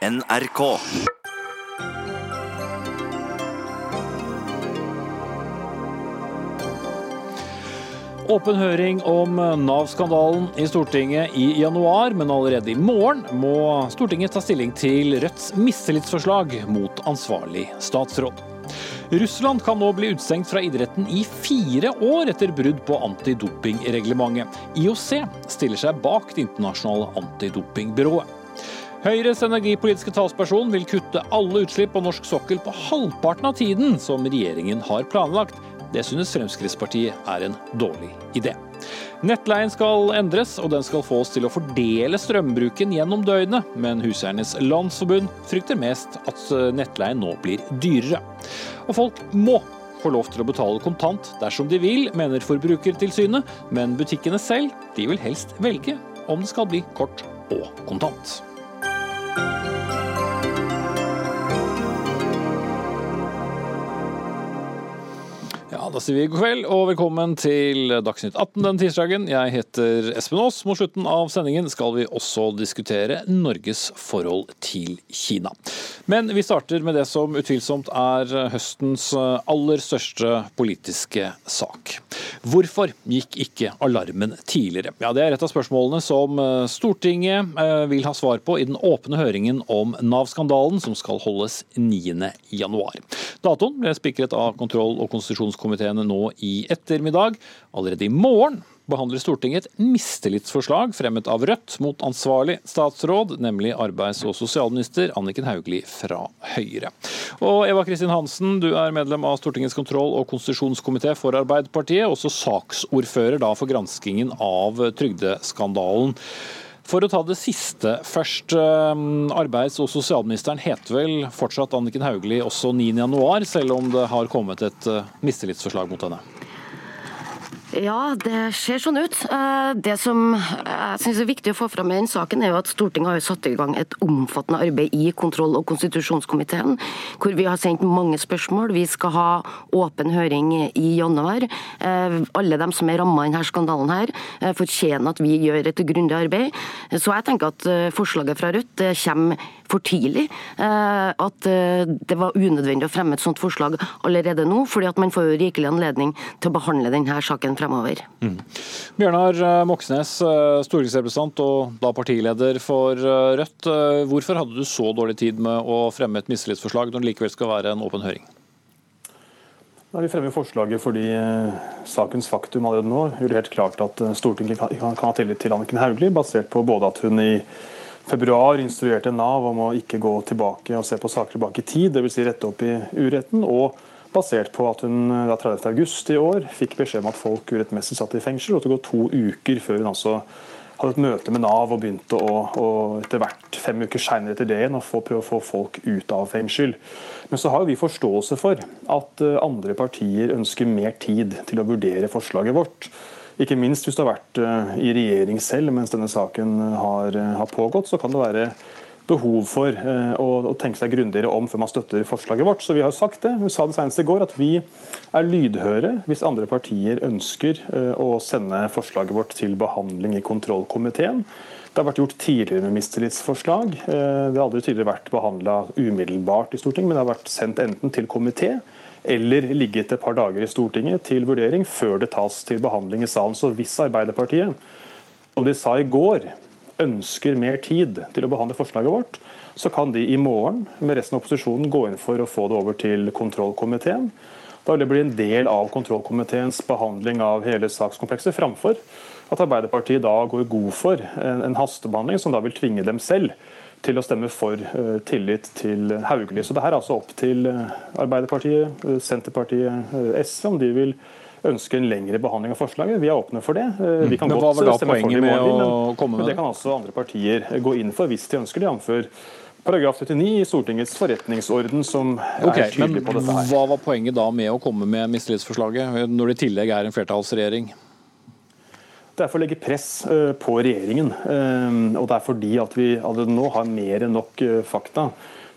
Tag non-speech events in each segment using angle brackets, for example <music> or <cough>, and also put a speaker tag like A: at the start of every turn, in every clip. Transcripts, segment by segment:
A: NRK.
B: Åpen høring om Nav-skandalen i Stortinget i januar, men allerede i morgen må Stortinget ta stilling til Rødts mistillitsforslag mot ansvarlig statsråd. Russland kan nå bli utestengt fra idretten i fire år etter brudd på antidopingreglementet. IOC stiller seg bak det internasjonale antidopingbyrået. Høyres energipolitiske talsperson vil kutte alle utslipp på norsk sokkel på halvparten av tiden som regjeringen har planlagt. Det synes Fremskrittspartiet er en dårlig idé. Nettleien skal endres, og den skal få oss til å fordele strømbruken gjennom døgnet, men Huseiernes Landsforbund frykter mest at nettleien nå blir dyrere. Og folk må få lov til å betale kontant dersom de vil, mener Forbrukertilsynet, men butikkene selv de vil helst velge om det skal bli kort og kontant. Da sier vi god kveld og velkommen til Dagsnytt 18 den tirsdagen. Jeg heter Espen Aas. Mot slutten av sendingen skal vi også diskutere Norges forhold til Kina. Men vi starter med det som utvilsomt er høstens aller største politiske sak. Hvorfor gikk ikke alarmen tidligere? Ja, Det er et av spørsmålene som Stortinget vil ha svar på i den åpne høringen om Nav-skandalen, som skal holdes 9.1. Datoen ble spikret av kontroll- og konstitusjonskomiteene nå i ettermiddag. Allerede i morgen behandler Stortinget et mistillitsforslag fremmet av Rødt mot ansvarlig statsråd, nemlig arbeids- og sosialminister Anniken Hauglie fra Høyre. Og Eva Kristin Hansen, du er medlem av Stortingets kontroll- og konstitusjonskomité for Arbeiderpartiet, også saksordfører for granskingen av trygdeskandalen. For å ta det siste først. Arbeids- og sosialministeren heter vel fortsatt Anniken Hauglie også 9.1, selv om det har kommet et mistillitsforslag mot henne?
C: Ja, det ser sånn ut. Det som jeg synes er viktig å få fram i den saken, er jo at Stortinget har satt i gang et omfattende arbeid i kontroll- og konstitusjonskomiteen, hvor vi har sendt mange spørsmål. Vi skal ha åpen høring i januar. Alle dem som er ramma i denne skandalen, her, fortjener at vi gjør et grundig arbeid. Så jeg tenker at forslaget fra Rødt kommer for tidlig. At det var unødvendig å fremme et sånt forslag allerede nå, fordi at man får jo rikelig anledning til å behandle denne saken fremover.
B: Mm. Bjørnar Moxnes, stortingsrepresentant og da partileder for Rødt. Hvorfor hadde du så dårlig tid med å fremme et mistillitsforslag når det likevel skal være en åpen høring?
D: Da vi fremmer forslaget fordi sakens faktum allerede nå gjør det helt klart at Stortinget kan ha tillit til Anniken Hauglie, basert på både at hun i februar instruerte Nav om å ikke gå tilbake og se på saker tilbake i tid, dvs. Si rette opp i uretten, og basert på at hun da 30.8 i år fikk beskjed om at folk urettmessig satt i fengsel, og det går to uker før hun altså hadde et møte med Nav og begynte å, og etter hvert fem uker senere etter det igjen å få, prøve å få folk ut av fengsel. Men så har vi forståelse for at andre partier ønsker mer tid til å vurdere forslaget vårt. Ikke minst hvis du har vært i regjering selv mens denne saken har, har pågått, så kan det være behov for å, å tenke seg grundigere om før man støtter forslaget vårt. Så vi har sagt det. Vi sa det senest i går at vi er lydhøre hvis andre partier ønsker å sende forslaget vårt til behandling i kontrollkomiteen. Det har vært gjort tidligere med mistillitsforslag. Det har aldri tidligere vært behandla umiddelbart i Stortinget, men det har vært sendt enten til komité eller ligget et par dager i Stortinget til vurdering før det tas til behandling i salen. Så hvis Arbeiderpartiet, som de sa i går, ønsker mer tid til å behandle forslaget vårt, så kan de i morgen med resten av opposisjonen gå inn for å få det over til kontrollkomiteen. Da vil det bli en del av kontrollkomiteens behandling av hele sakskomplekset, framfor at Arbeiderpartiet da går god for en, hastebehandling som da vil tvinge dem selv til å stemme for uh, tillit til Hauglie. Så det her er altså opp til uh, Arbeiderpartiet, uh, Senterpartiet, SV om de vil ønske en lengre behandling av forslaget. Vi er åpne for det. Vi kan
B: men
D: godt stemme for det i morgen, men, men det kan altså andre partier gå inn for hvis de ønsker det, jf. Paragraf 39 i Stortingets forretningsorden, som er
B: men
D: tydelig på dette her.
B: Hva var poenget da med å komme med mistillitsforslaget, når det i tillegg er en flertallsregjering?
D: Det er for å legge press eh, på regjeringen. eh, Og det er fordi at vi allerede nå har mer enn nok eh, fakta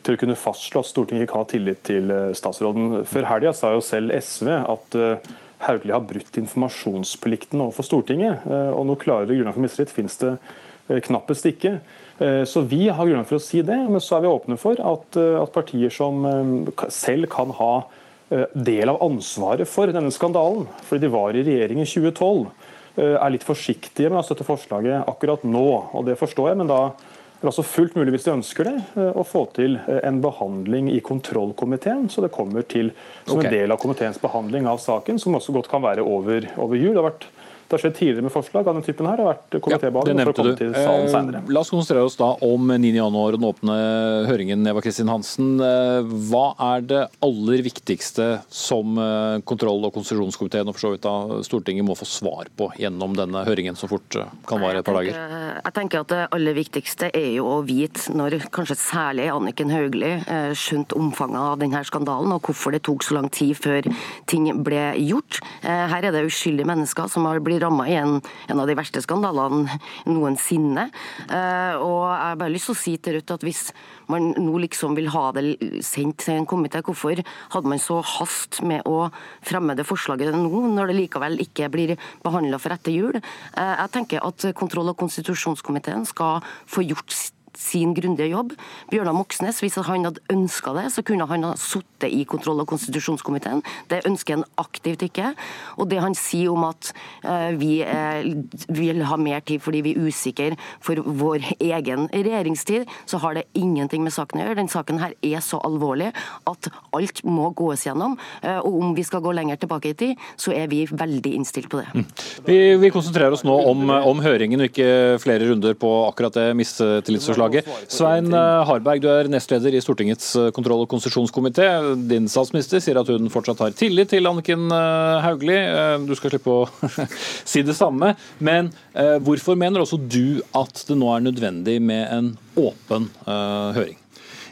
D: til å kunne fastslå at Stortinget ikke har tillit til statsråden. Før helga sa jo selv SV at Hauglie har brutt informasjonsplikten overfor Stortinget. Og noe klarere grunnlag for mistillit finnes det knappest ikke. Så vi har grunnlag for å si det, men så er vi åpne for at, at partier som selv kan ha del av ansvaret for denne skandalen, fordi de var i regjering i 2012, er litt forsiktige med å støtte forslaget akkurat nå. og Det forstår jeg, men da er det altså også fullt mulig hvis de ønsker det, eh, å få til eh, en behandling i kontrollkomiteen, så det kommer til som en del av komiteens behandling av saken, som også godt kan være over, over jul. Det har vært det har skjedd tidligere med forslag av den typen her. Det har vært komitébehandling ja, for å komme til salen senere.
B: Eh, la oss konsentrere oss da om 9.1 og den åpne høringen. Eva Kristin Hansen, eh, hva er det aller viktigste som eh, kontroll- og konstitusjonskomiteen og for så vidt da Stortinget må få svar på gjennom denne høringen så fort kan vare et par dager?
C: Jeg tenker at Det aller viktigste er jo å vite når kanskje særlig Anniken Hauglie skjønte omfanget av denne skandalen, og hvorfor det tok så lang tid før ting ble gjort. Her er det uskyldige mennesker som har blitt ramma i en, en, av de verste skandalene noensinne. Uh, og jeg har bare lyst til å si til Rødt at hvis man nå liksom vil ha det sendt til en komité, hvorfor hadde man så hast med å fremme det forslaget nå, når det likevel ikke blir behandla for etter jul? Uh, jeg tenker at kontroll- og konstitusjonskomiteen skal få gjort sin grundige jobb. Bjørnar Moxnes, hvis han hadde ønska det, så kunne han ha sittet i kontroll- og konstitusjonskomiteen. Det ønsker han aktivt ikke. Og det han sier om at uh, vi uh, vil ha mer tid fordi vi er usikre for vår egen regjeringstid, så har det ingenting med saken å gjøre. Den saken her er så alvorlig at alt må gås gjennom. Uh, og om vi skal gå lenger tilbake i tid, så er vi veldig innstilt på det. Mm.
B: Vi, vi, konsentrerer oss nå om, om høringen og ikke flere runder på akkurat det mistillitsforslaget forslaget. Svein eh, Harberg, du er nestleder i Stortingets eh, kontroll- og konsesjonskomité. Din statsminister sier at hun fortsatt har tillit til Anniken eh, Hauglie. Du skal slippe å <laughs> si det samme. Men hvorfor mener også du at det nå er nødvendig med en åpen høring?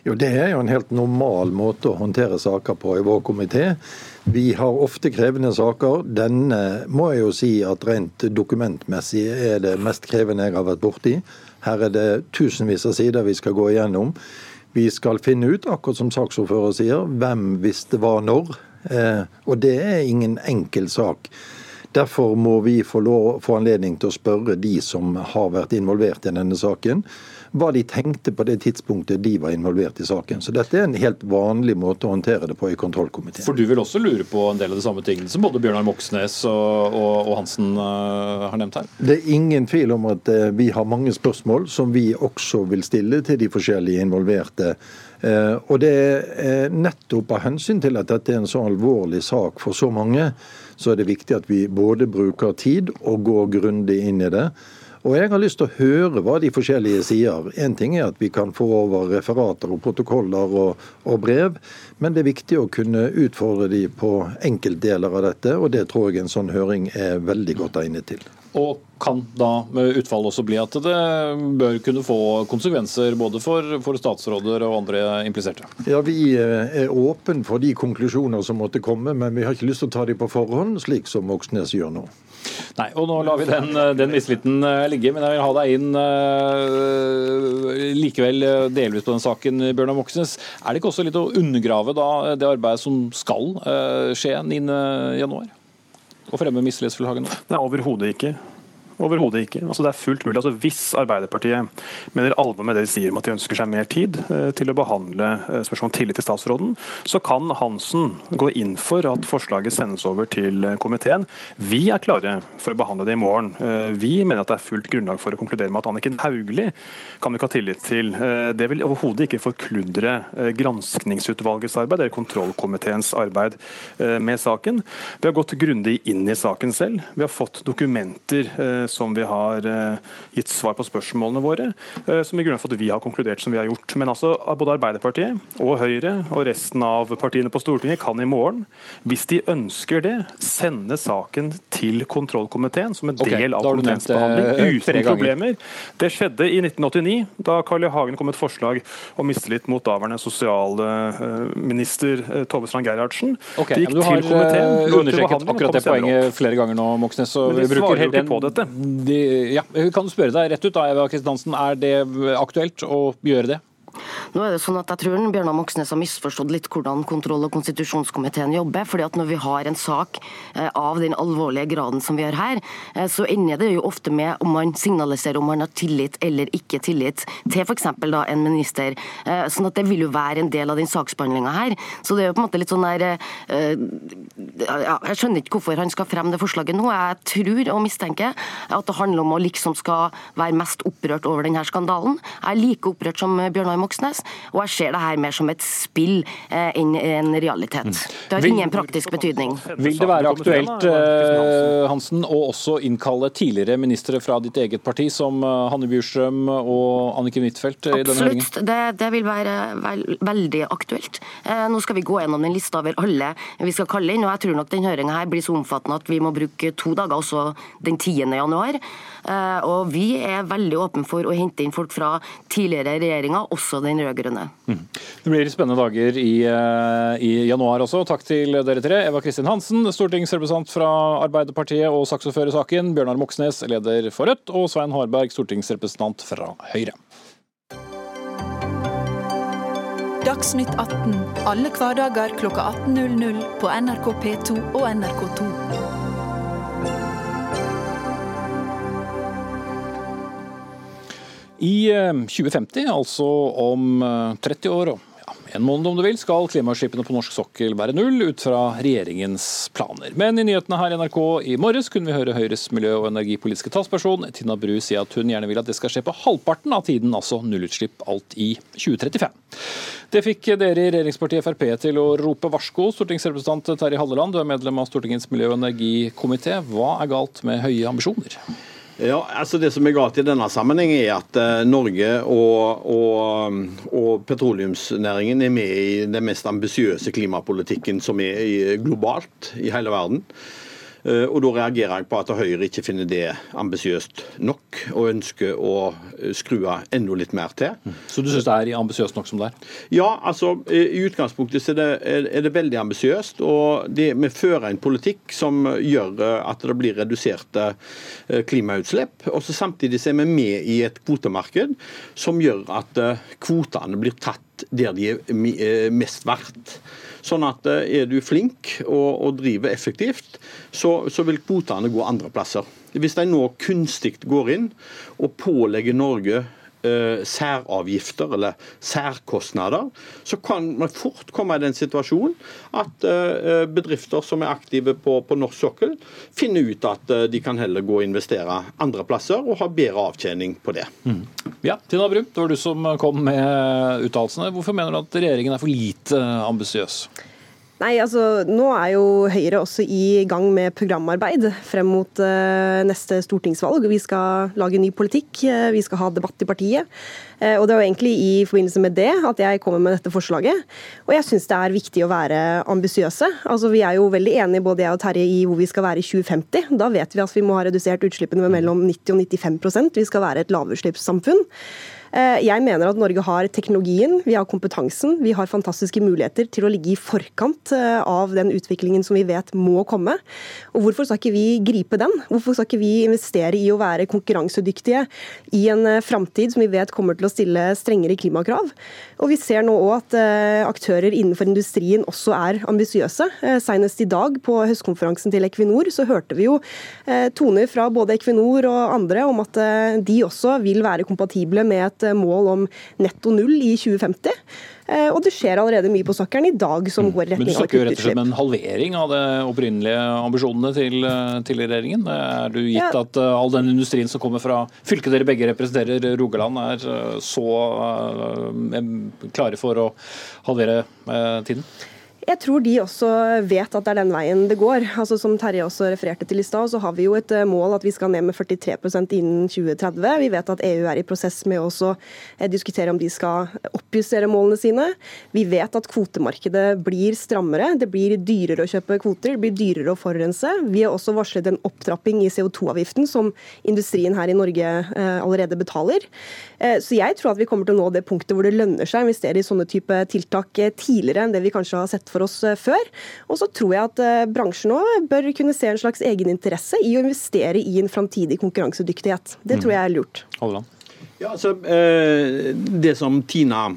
A: Jo, Det er jo en helt normal måte å håndtere saker på i vår komité. Vi har ofte krevende saker. Denne må jeg jo si at rent dokumentmessig er det mest krevende jeg har vært borti. Her er det tusenvis av sider vi skal gå igjennom. Vi skal finne ut, akkurat som saksordfører sier, hvem visste hva når. Eh, og det er ingen enkel sak. Derfor må vi få, lov, få anledning til å spørre de som har vært involvert i denne saken hva de tenkte på det tidspunktet de var involvert i saken. Så dette er en helt vanlig måte å håndtere det på i kontrollkomiteen.
B: For du vil også lure på en del av de samme tingene som både Bjørnar Moxnes og, og, og Hansen uh, har nevnt her?
A: Det er ingen tvil om at uh, vi har mange spørsmål som vi også vil stille til de forskjellige involverte. Uh, og det er nettopp av hensyn til at dette er en så alvorlig sak for så mange, så er det viktig at vi både bruker tid og går grundig inn i det. Og jeg har lyst til å høre hva de forskjellige sier. Én ting er at vi kan få over referater og protokoller og, og, brev, men det er viktig å kunne utfordre de på enkeltdeler av dette, og det tror jeg en sånn høring er veldig godt egnet til.
B: Og kan da med utfallet også bli at det bør kunne få konsekvenser både for, for, statsråder og andre impliserte?
A: Ja, Vi eh, er åpne for de konklusjoner som måtte komme, men vi har ikke lyst til å ta de på forhånd, slik som Moxnes gjør nå.
B: Nei, og nå lar vi den, den mistilliten eh, ligge, men jeg vil ha deg inn uh, likevel delvis på den saken, Bjørnar Moxnes. Er det ikke også litt å undergrave da det arbeidet som skal uh, skje 9.1? Å fremme mistillitsforslaget nå?
D: Nei, overhodet ikke. Overhodet ikke. Altså, det er fullt mulig. Altså, hvis Arbeiderpartiet mener alvor med det de sier om at de ønsker seg mer tid eh, til å behandle eh, spørsmål om tillit til statsråden, så kan Hansen gå inn for at forslaget sendes over til eh, komiteen. Vi er klare for å behandle det i morgen. Eh, vi mener at det er fullt grunnlag for å konkludere med at Anniken Hauglie kan vi ikke ha tillit til. Eh, det vil overhodet ikke forkludre eh, granskningsutvalgets arbeid eller kontrollkomiteens arbeid med saken. Vi har gått grundig inn i saken selv. Vi har fått dokumenter som vi har eh, gitt svar på spørsmålene våre, eh, som i grunnen for at vi har konkludert som vi har gjort. Men altså, både Arbeiderpartiet og Høyre og resten av partiene på Stortinget kan i morgen, hvis de ønsker det, sende saken til kontrollkomiteen som en del okay, av komiteens behandling, eh, uten problemer. Det skjedde i 1989, da Carl I. Hagen kom med et forslag om mistillit mot daværende sosialminister Tove Strand Gerhardsen.
B: Okay. Du har understreket akkurat det poenget flere ganger nå, Moxnes. Så
D: vi bruker helt den, på dette
B: de, ja, kan du spørre deg rett ut, da, Eva Kristiansen, er det aktuelt å gjøre det?
C: Nå er det sånn at Jeg tror Bjørnar Moxnes har misforstått litt hvordan kontroll- og konstitusjonskomiteen jobber. fordi at Når vi har en sak eh, av den alvorlige graden som vi har her, eh, så ender det jo ofte med om man signaliserer om man har tillit eller ikke tillit til f.eks. en minister. Eh, sånn at Det vil jo være en del av den saksbehandlinga her. Så det er jo på en måte litt sånn der ja, Jeg skjønner ikke hvorfor han skal fremme det forslaget nå. Jeg tror og mistenker at det handler om å liksom skal være mest opprørt over denne skandalen. Jeg er like opprørt som Bjørnar Moxnes, og jeg ser det her mer som et spill eh, enn en realitet. Det har ingen praktisk betydning.
B: Vil det være aktuelt eh, Hansen, å også innkalle tidligere ministre fra ditt eget parti, som eh, Hanne Bjurstrøm og Anniken Huitfeldt?
C: Absolutt, det, det, vil være vel, veldig aktuelt. Nå skal vi gå gjennom den lista over alle vi skal kalle inn, og jeg tror nok den høringa her blir så omfattende at vi må bruke to dager, også den 10. januar. Og vi er veldig åpne for å hente inn folk fra tidligere regjeringer, også den rød-grønne. Mm.
B: Det blir spennende dager i, eh, i, januar også. Takk til dere tre. Eva Kristin Hansen, stortingsrepresentant fra Arbeiderpartiet og saksordfører saken. Bjørnar Moxnes, leder for Rødt. Og Svein Harberg, stortingsrepresentant fra Høyre.
E: Dagsnytt 18 alle hverdager kl 18.00 på NRK P2 og NRK2.
B: I 2050, eh, altså om 30 eh, år og ja, en måned om du vil, skal klimautslippene på norsk sokkel være null, ut fra regjeringens planer. Men i nyhetene her i NRK i morges kunne vi høre Høyres miljø- og energipolitiske talsperson Tina Bru si at hun gjerne vil at det skal skje på halvparten av tiden, altså nullutslipp alt i 2035. Det fikk dere i regjeringspartiet Frp til å rope varsko. Stortingsrepresentant Terje Halleland, du er medlem av Stortingets miljø- og energikomité. Hva er galt med høye ambisjoner?
F: Ja, altså Det som er galt i denne sammenheng, er at uh, Norge og, og, og, petroleumsnæringen er med i den mest ambisiøse klimapolitikken som er globalt i hele verden. Eh, og Da reagerer jeg på at Høyre ikke finner det ambisiøst nok, og ønsker å eh, skru av enda litt mer til.
B: Så du syns det er ambisiøst nok som det er?
F: Ja, altså i utgangspunktet er det, er det veldig ambisiøst. Og det, vi fører en politikk som gjør eh, at det blir reduserte klimautslipp. Og så samtidig er vi med i et kvotemarked som gjør at kvotene blir tatt der de er mest verdt. Sånn at eh, er du flink og, og driver effektivt, så, så, vil kvotene gå andre plasser. Hvis de nå kunstig går inn og pålegger Norge eh, særavgifter eller særkostnader, så kan man fort komme i den situasjonen at uh, bedrifter som er aktive på, på norsk sokkel, finner ut at uh, de kan heller gå og investere andre plasser og ha bedre avtjening på det. Mm.
B: Ja, Tina Brum, det var du som kom med uttalelsene. Hvorfor mener du at regjeringen er for lite ambisiøs?
G: Nei, altså Nå er jo Høyre også i gang med programarbeid frem mot uh, neste stortingsvalg. Vi skal lage ny politikk, uh, vi skal ha debatt i partiet. Uh, og Det er jo egentlig i forbindelse med det at jeg kommer med dette forslaget. Og jeg syns det er viktig å være ambisiøse. Altså, vi er jo veldig enige, både jeg og Terje, i hvor vi skal være i 2050. Da vet vi at vi må ha redusert utslippene med mellom 90 og 95% Vi skal være et lavutslippssamfunn. Eh, jeg mener at Norge har teknologien, vi har kompetansen, vi har fantastiske muligheter til å ligge i forkant eh, av den utviklingen som vi vet må komme. Og Hvorfor skal ikke vi gripe den? Hvorfor skal ikke vi investere i å være konkurransedyktige i en eh, framtid som vi vet kommer til å stille strengere klimakrav? Og Vi ser nå òg at aktører innenfor industrien også er ambisiøse. Senest i dag på høstkonferansen til Equinor så hørte vi jo toner fra både Equinor og andre om at de også vil være kompatible med et Eh, mål om netto null i 2050. Eh, og det skjer allerede mye på sokkelen i dag som mm. går i retning
B: av. Men du snakker jo rett og slett om en halvering av de opprinnelige ambisjonene til, eh, til regjeringen. Er du gitt ja. at all den industrien som kommer fra fylket dere begge representerer, Rogaland, er så klare for å halvere tiden?
G: Jeg tror de også vet at det er den veien det går. Altså Som Terje også refererte til i stad, så har vi jo et eh, mål at vi skal ned med 43% innen 2030. Vi vet at EU er i prosess med å eh, diskutere om de skal oppjustere målene sine. Vi vet at kvotemarkedet blir strammere. Det blir dyrere å kjøpe kvoter, det blir dyrere å forurense. Vi har også varslet en opptrapping i CO2-avgiften som industrien her i Norge eh, allerede betaler. Så jeg tror at vi kommer til å nå det punktet hvor det lønner seg å investere i sånne type tiltak tidligere enn det vi kanskje har sett for oss eh, før. Og så tror jeg at eh, bransjen òg bør kunne se en slags egeninteresse i å investere i en framtidig konkurransedyktighet. Det tror jeg er lurt.
F: Ja, altså, eh, Det som Tina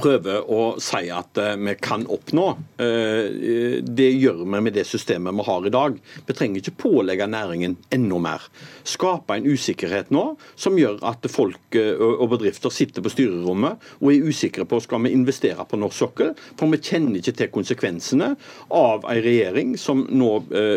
F: prøver å si at eh, vi kan oppnå. Eh, det gjør vi med det systemet vi har i dag. Vi trenger ikke pålegge næringen enda mer. Skape en usikkerhet nå som gjør at folk eh, og bedrifter sitter på styrerommet og er usikre på skal vi investere på norsk sokkel, for vi kjenner ikke til konsekvensene av en regjering som nå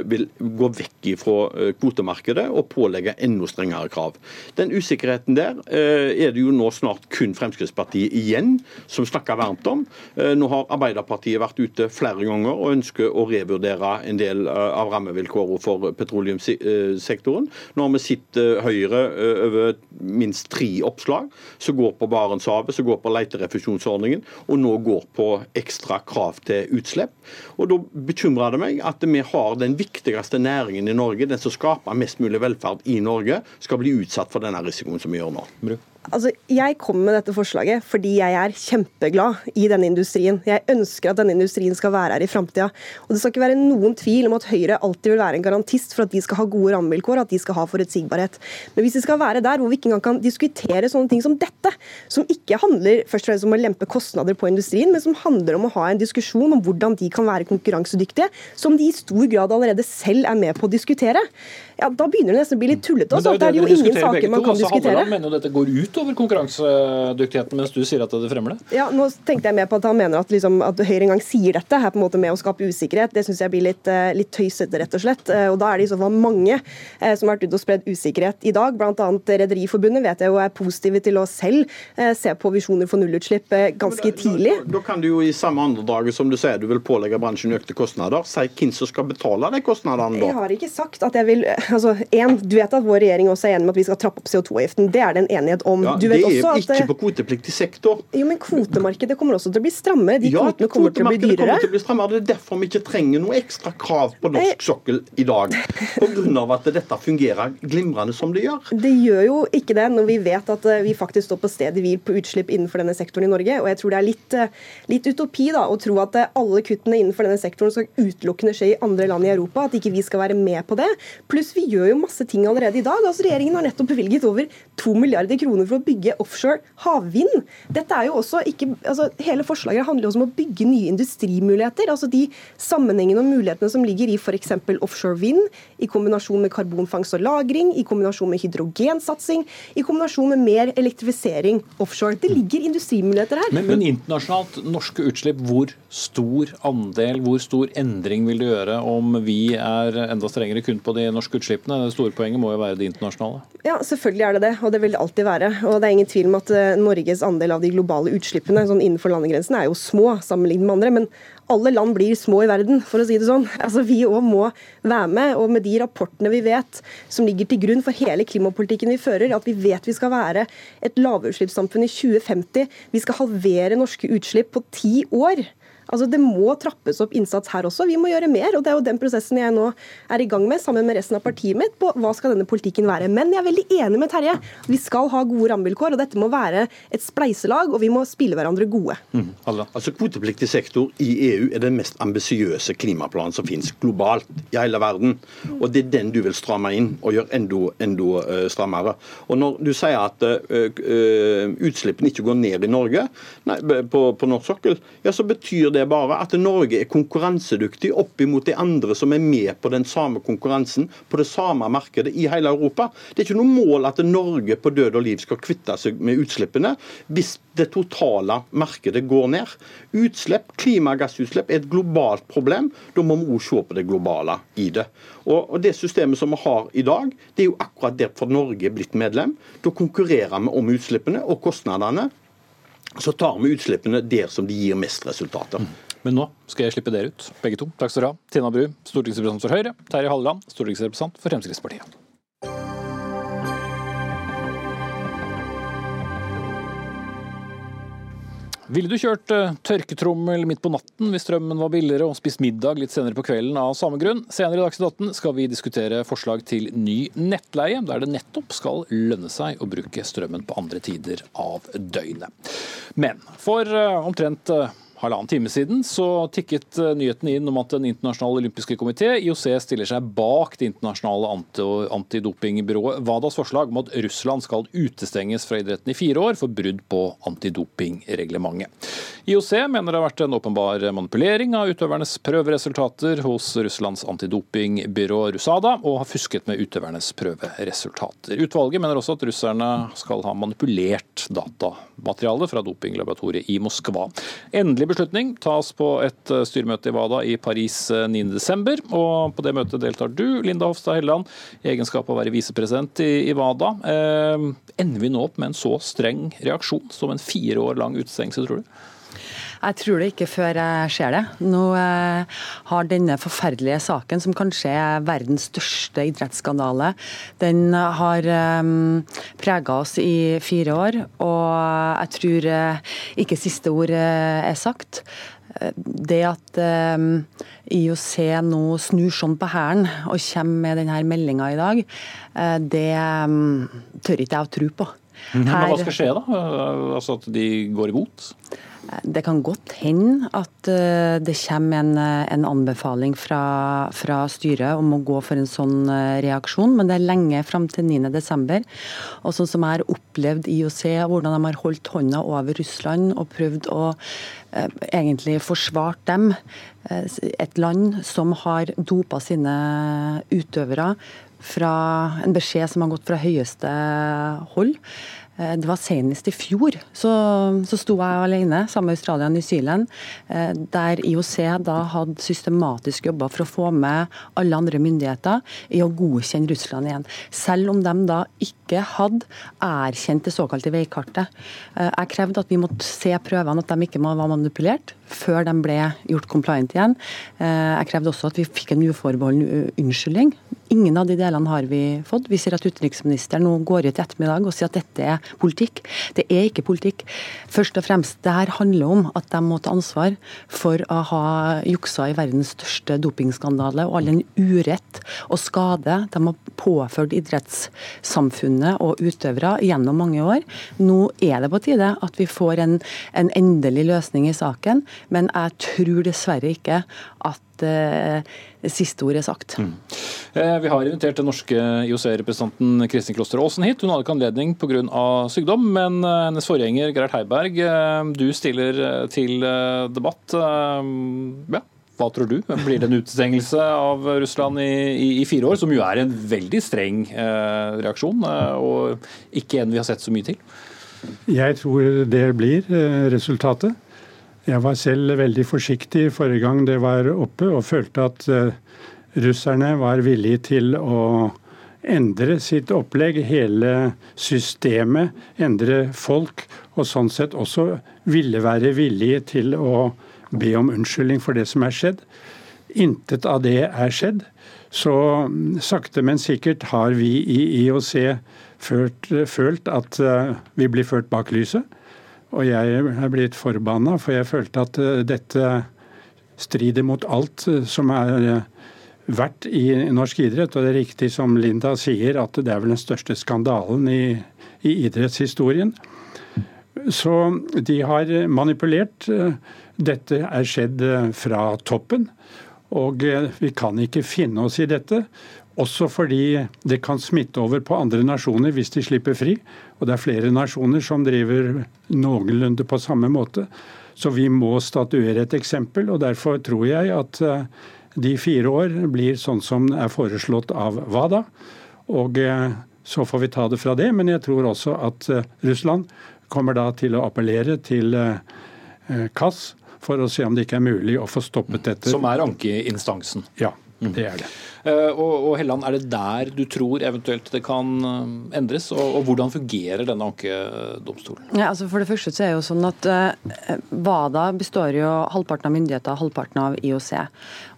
F: vil gå vekk fra kvotemarkedet og pålegge enda strengere krav. Den usikkerheten der er det jo nå snart kun Fremskrittspartiet igjen som som varmt om. Eh, nå har Arbeiderpartiet vært ute flere ganger og ønsker å revurdere en del eh, av rammevilkårene for petroleumssektoren. Nå har vi sett eh, Høyre over minst tre oppslag som går på Barentshavet, som går på leterefusjonsordningen, og nå går på ekstra krav til utslipp. Og Da bekymrer det meg at vi har den viktigste næringen i Norge, den som skaper mest mulig velferd i Norge, skal bli utsatt for denne risikoen som vi gjør nå.
G: Bru. Altså, Jeg kom med dette forslaget fordi jeg er kjempeglad i denne industrien. Jeg ønsker at denne industrien skal være her i framtida. Det skal ikke være noen tvil om at Høyre alltid vil være en garantist for at de skal ha gode rammevilkår, at de skal ha forutsigbarhet. Men hvis vi skal være der hvor vi ikke engang kan diskutere sånne ting som dette, som ikke handler først og fremst om å lempe kostnader på industrien, men som handler om å ha en diskusjon om hvordan de kan være konkurransedyktige, som de i stor grad allerede selv er med på å diskutere, ja, da begynner det nesten å bli litt tullete.
B: Det, det,
G: er jo ingen saker man kan diskutere.
B: Halleland mener jo dette går utover konkurransedyktigheten, mens du sier at det fremmer det?
G: Ja, nå tenkte jeg med på at han mener at, liksom, at Høyre engang sier dette her på en måte med å skape usikkerhet. Det syns jeg blir litt, eh, litt tøysete, rett og slett. Eh, og da er det i så fall mange eh, som har vært ute og spredd usikkerhet i dag. Blant annet Rederiforbundet vet jeg jo er positive til å selv se på visjoner for nullutslipp ganske
F: da,
G: tidlig.
F: Da, da, kan du jo i samme andredraget som du sier du vil pålegge bransjen økte kostnader, si hvem som skal betale de kostnadene da?
G: Jeg har ikke sagt at jeg vil altså, en, Du vet at vår regjering også er enig med at vi skal trappe opp CO2-avgiften. Det er det en enighet om.
F: Ja,
G: det
F: er at, ikke på kvotepliktig sektor.
G: Jo, men Kvotemarkedet kommer også til å bli strammere. De ja, kvotene kommer til å bli dyrere.
F: Kommer til å bli strammere. Det er derfor vi ikke trenger noe ekstra krav på norsk sokkel i dag. Pga. at dette fungerer glimrende som det gjør.
G: Det gjør jo ikke det når vi vet at eh, vi faktisk står på stedet hvil på utslipp innenfor denne sektoren i Norge. Og jeg tror det er litt, eh, litt utopi da, å tro at eh, alle kuttene innenfor denne sektoren skal utelukkende skje i andre land i Europa. At ikke vi skal være med på det. Pluss vi gjør jo masse ting allerede i dag. Altså Regjeringen har nettopp bevilget over 2 milliarder kroner for å bygge offshore havvind. Dette er jo også ikke, altså Hele forslaget handler også om å bygge nye industrimuligheter. altså De sammenhengene og mulighetene som ligger i f.eks. offshore vind, i kombinasjon med karbonfangst og -lagring, i kombinasjon med hydrogensatsing, i kombinasjon med mer elektrifisering offshore. Det ligger industrimuligheter her.
B: Men, men internasjonalt, norske utslipp, hvor stor andel, hvor stor endring vil det gjøre om vi er enda strengere kun på de norske utslippene? Det store poenget må jo være det internasjonale?
G: Ja, selvfølgelig er det det, og det vil det alltid være. Og det er ingen tvil om at eh, Norges andel av de globale utslippene sånn innenfor landegrensene er jo små sammenlignet med andre. men alle land blir små i verden, for å si det sånn. Altså, Vi òg må være med. Og med de rapportene vi vet som ligger til grunn for hele klimapolitikken vi fører, at vi vet vi skal være et lavutslippssamfunn i 2050, vi skal halvere norske utslipp på ti år. Altså Det må trappes opp innsats her også. Vi må gjøre mer. og Det er jo den prosessen jeg nå er i gang med sammen med resten av partiet mitt. på Hva skal denne politikken være. Men jeg er veldig enig med Terje. Vi skal ha gode rammevilkår. og Dette må være et spleiselag, og vi må spille hverandre gode. Mm.
F: Altså Kvotepliktig sektor i EU er den mest ambisiøse klimaplanen som finnes globalt i hele verden. Og Det er den du vil stramme inn og gjøre enda, enda uh, strammere. Og Når du sier at uh, uh, utslippene ikke går ned i Norge nei, på, på norsk sokkel, ja, så betyr det bare at Norge er konkurransedyktig opp imot de andre som er med på den samme konkurransen på det samme markedet i hele Europa. Det er ikke noe mål at Norge på død og liv skal kvitte seg med utslippene hvis det totale markedet går ned. Utslipp, klimagassutslipp er et globalt problem. Da må vi òg se på det globale i det. Og Det systemet som vi har i dag, det er jo akkurat derfor Norge er blitt medlem. Da konkurrerer vi om utslippene og kostnadene så tar vi utslippene der som de gir mest resultater.
B: Men nå skal jeg slippe dere ut, begge to. Takk skal dere ha. Tina Bru, stortingsrepresentant for Høyre. Terje Halleland, stortingsrepresentant for Fremskrittspartiet. Ville du kjørt uh, tørketrommel midt på natten hvis strømmen var billigere, og spist middag litt senere på kvelden av samme grunn? Senere i Dagsnytt 18 skal vi diskutere forslag til ny nettleie, der det nettopp skal lønne seg å bruke strømmen på andre tider av døgnet. Men for uh, omtrent uh, halvannen time siden så tikket eh, nyheten inn om at Den internasjonale olympiske komité, IOC, stiller seg bak det internasjonale antidopingbyrået WADAs forslag om at Russland skal utestenges fra idretten i fire år for brudd på antidopingreglementet. IOC mener det har vært en åpenbar manipulering av utøvernes prøveresultater hos Russlands antidopingbyrå Rusada, og har fusket med utøvernes prøveresultater. Utvalget mener også at russerne skal ha manipulert datamateriale fra dopinglaboratoriet i Moskva. Endelig beslutning tas på et eh, styremøte i WADA i Paris 9.12. Eh, og På det møtet deltar du, Linda Hofstad Helleland, i egenskap av å være visepresident i, i WADA. Eh, ender vi nå opp med en så streng reaksjon som en fire år lang utestengelse, tror du?
H: Jeg tror det ikke før jeg ser det. Nå eh, har denne forferdelige saken, som kanskje er verdens største idrettsskandale, den har eh, prega oss i fire år. Og jeg tror uh, ikke siste ord uh, er sagt. Det at IOC nå snur sånn på hælen og kommer med denne meldinga i dag, det um, tør ikke jeg å tro på.
B: Her, Men hva skal skje da? Altså At de går imot?
H: Det kan godt hende at eh, det kommer en, eh, en anbefaling fra, fra, styret om å gå for en sånn eh, reaksjon, men det er lenge fram til 9.12. Og sånn som jeg har opplevd IOC, hvordan de har holdt hånda over Russland og prøvd å egentlig forsvart dem, et land som har dopa sine utøvere fra en beskjed som har gått fra høyeste hold. Eh, det var senest i fjor så, så sto jeg alene sammen med Australia og New Zealand, eh, der IOC da hadde systematisk jobba for å få med alle andre myndigheter i å godkjenne Russland igjen. Selv om de da ikke hadde erkjent det såkalte veikartet. Eh, jeg krevde at vi måtte se prøvene, at de ikke var manipulert, før de ble gjort compliant igjen. Jeg krevde også at vi fikk en uforbeholden unnskyldning. Ingen av de delene har vi fått. Vi ser at utenriksministeren nå går ut i ettermiddag og sier at dette er politikk. Det er ikke politikk. Først og fremst, det her handler om at de må ta ansvar for å ha juksa i verdens største dopingskandale, og all den urett og skade de har påført idrettssamfunnet og utøvere gjennom mange år. Nå er det på tide at vi får en, en endelig løsning i saken, men jeg tror dessverre ikke at uh, siste ord er sagt. Mm.
B: Eh, vi har invitert den norske IOC-representanten Kristin Kloster Aasen hit. Hun hadde ikke anledning pga. sykdom, men eh, hennes forgjenger Gerhard Heiberg, du stiller til debatt. Ja, hva tror du? Blir det en utestengelse av Russland i, i, i, fire år, som jo er en veldig streng eh, reaksjon, og ikke en vi har sett så mye til?
I: Jeg tror det blir eh, resultatet. Jeg var selv veldig forsiktig forrige gang det var oppe, og følte at uh, russerne var villige til å endre sitt opplegg, hele systemet, endre folk, og sånn sett også ville være villige til å be om unnskyldning for det som er skjedd. Intet av det er skjedd. Så mm, sakte, men sikkert har vi i IOC følt, følt at uh, vi blir ført bak lyset. Og jeg er blitt forbanna, for jeg følte at eh, dette strider mot alt eh, som er eh, verdt i norsk idrett. Og det er riktig som Linda sier, at det er vel den største skandalen i, i idrettshistorien. Så de har manipulert. Dette er skjedd fra toppen. Og vi kan ikke finne oss i dette. Også fordi det kan smitte over på andre nasjoner hvis de slipper fri. Og det er flere nasjoner som driver noenlunde på samme måte. Så vi må statuere et eksempel. Og derfor tror jeg at eh, de fire år blir sånn som er foreslått av WADA. Og eh, så får vi ta det fra det. Men jeg tror også at eh, Russland kommer da til å appellere til KAS for å se om det ikke er mulig å få stoppet dette.
B: Som er ankeinstansen?
I: Ja, det er det.
B: Eh, og, og Helland, er det der du tror eventuelt det kan eh, endres? Og, og hvordan fungerer denne ankedomstolen?
H: Ja, altså for det første så er det jo sånn at uh, WADA består jo halvparten av myndigheter, halvparten av IOC.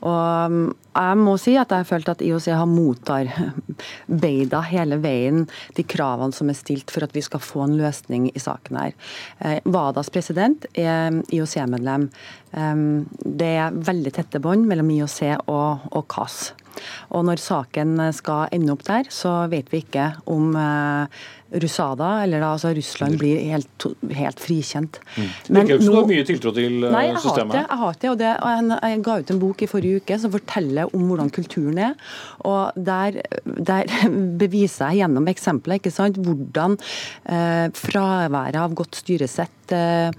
H: Og um, jeg må si at jeg har følt at IOC har motarbeida <laughs> hele veien de kravene som er stilt for at vi skal få en løsning i saken her. WADAs president er IOC-medlem. Um, det er veldig tette bånd mellom IOC og, og KAS. Og når saken skal ende opp der, så vet vi ikke om eh, Rusada, eller da altså Russland, blir helt, helt frikjent.
B: Mm. Men det er ikke så mye tiltro til
H: nei, jeg
B: systemet?
H: Har det, jeg har det, og det, og jeg ga ut en bok i forrige uke som forteller om hvordan kulturen er. og Der, der <laughs> beviser jeg gjennom eksempler ikke sant, hvordan eh, fraværet av godt styresett eh,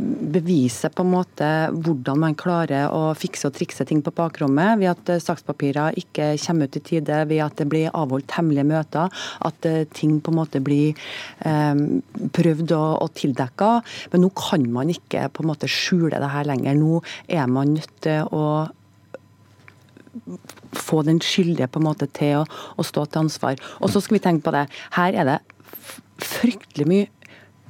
H: beviser på en måte hvordan man klarer å fikse og trikse ting på bakrommet, ved at eh, sakspapirer ikke kommer ut i tide, ved at det blir avholdt hemmelige møter, at eh, ting på en måte blir eh, prøvd og, og tildekke. Men nå kan man ikke på en måte skjule det her lenger. Nå er man nødt til å få den skyldige på en måte til å, å stå til ansvar. Og så skal vi tenke på det. Her er det fryktelig mye